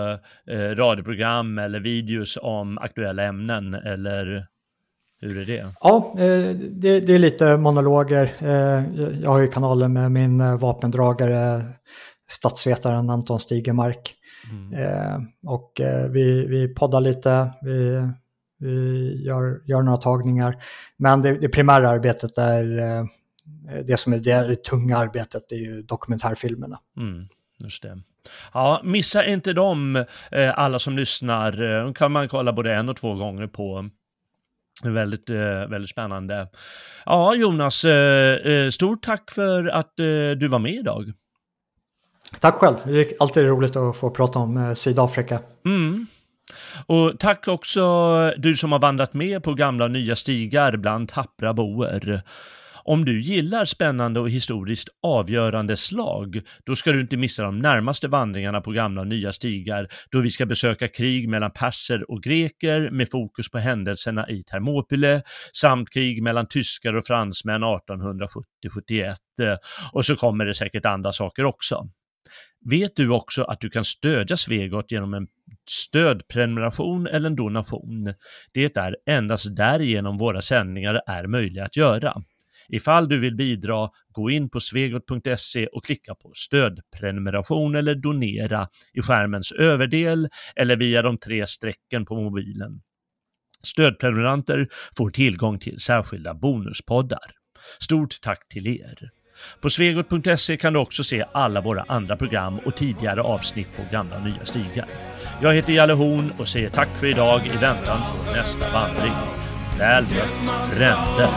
eh, radioprogram eller videos om aktuella ämnen eller hur är det? Ja, eh, det, det är lite monologer. Eh, jag har ju kanalen med min eh, vapendragare, statsvetaren Anton Stigemark. Mm. Och vi, vi poddar lite, vi, vi gör, gör några tagningar. Men det, det primära arbetet är, det som är det, tunga arbetet, det är ju dokumentärfilmerna. Mm, just det. Ja, missa inte dem, alla som lyssnar. Kan man kolla både en och två gånger på Väldigt, eh, väldigt spännande. Ja, Jonas, eh, eh, stort tack för att du var med idag. Tack själv. Det är alltid roligt att få prata om Sydafrika. Mm. Och tack också du som har vandrat med på gamla och nya stigar bland tappra boer. Om du gillar spännande och historiskt avgörande slag, då ska du inte missa de närmaste vandringarna på gamla och nya stigar, då vi ska besöka krig mellan perser och greker med fokus på händelserna i Thermopyle, samt krig mellan tyskar och fransmän 1870-71. Och så kommer det säkert andra saker också. Vet du också att du kan stödja Svegot genom en stödprenumeration eller en donation? Det är endast därigenom våra sändningar är möjliga att göra. Ifall du vill bidra, gå in på svegot.se och klicka på stödprenumeration eller donera i skärmens överdel eller via de tre strecken på mobilen. Stödprenumeranter får tillgång till särskilda bonuspoddar. Stort tack till er! På svegot.se kan du också se alla våra andra program och tidigare avsnitt på gamla och nya stigar. Jag heter Jalle Horn och säger tack för idag i väntan på nästa vandring. Väl mött, frände.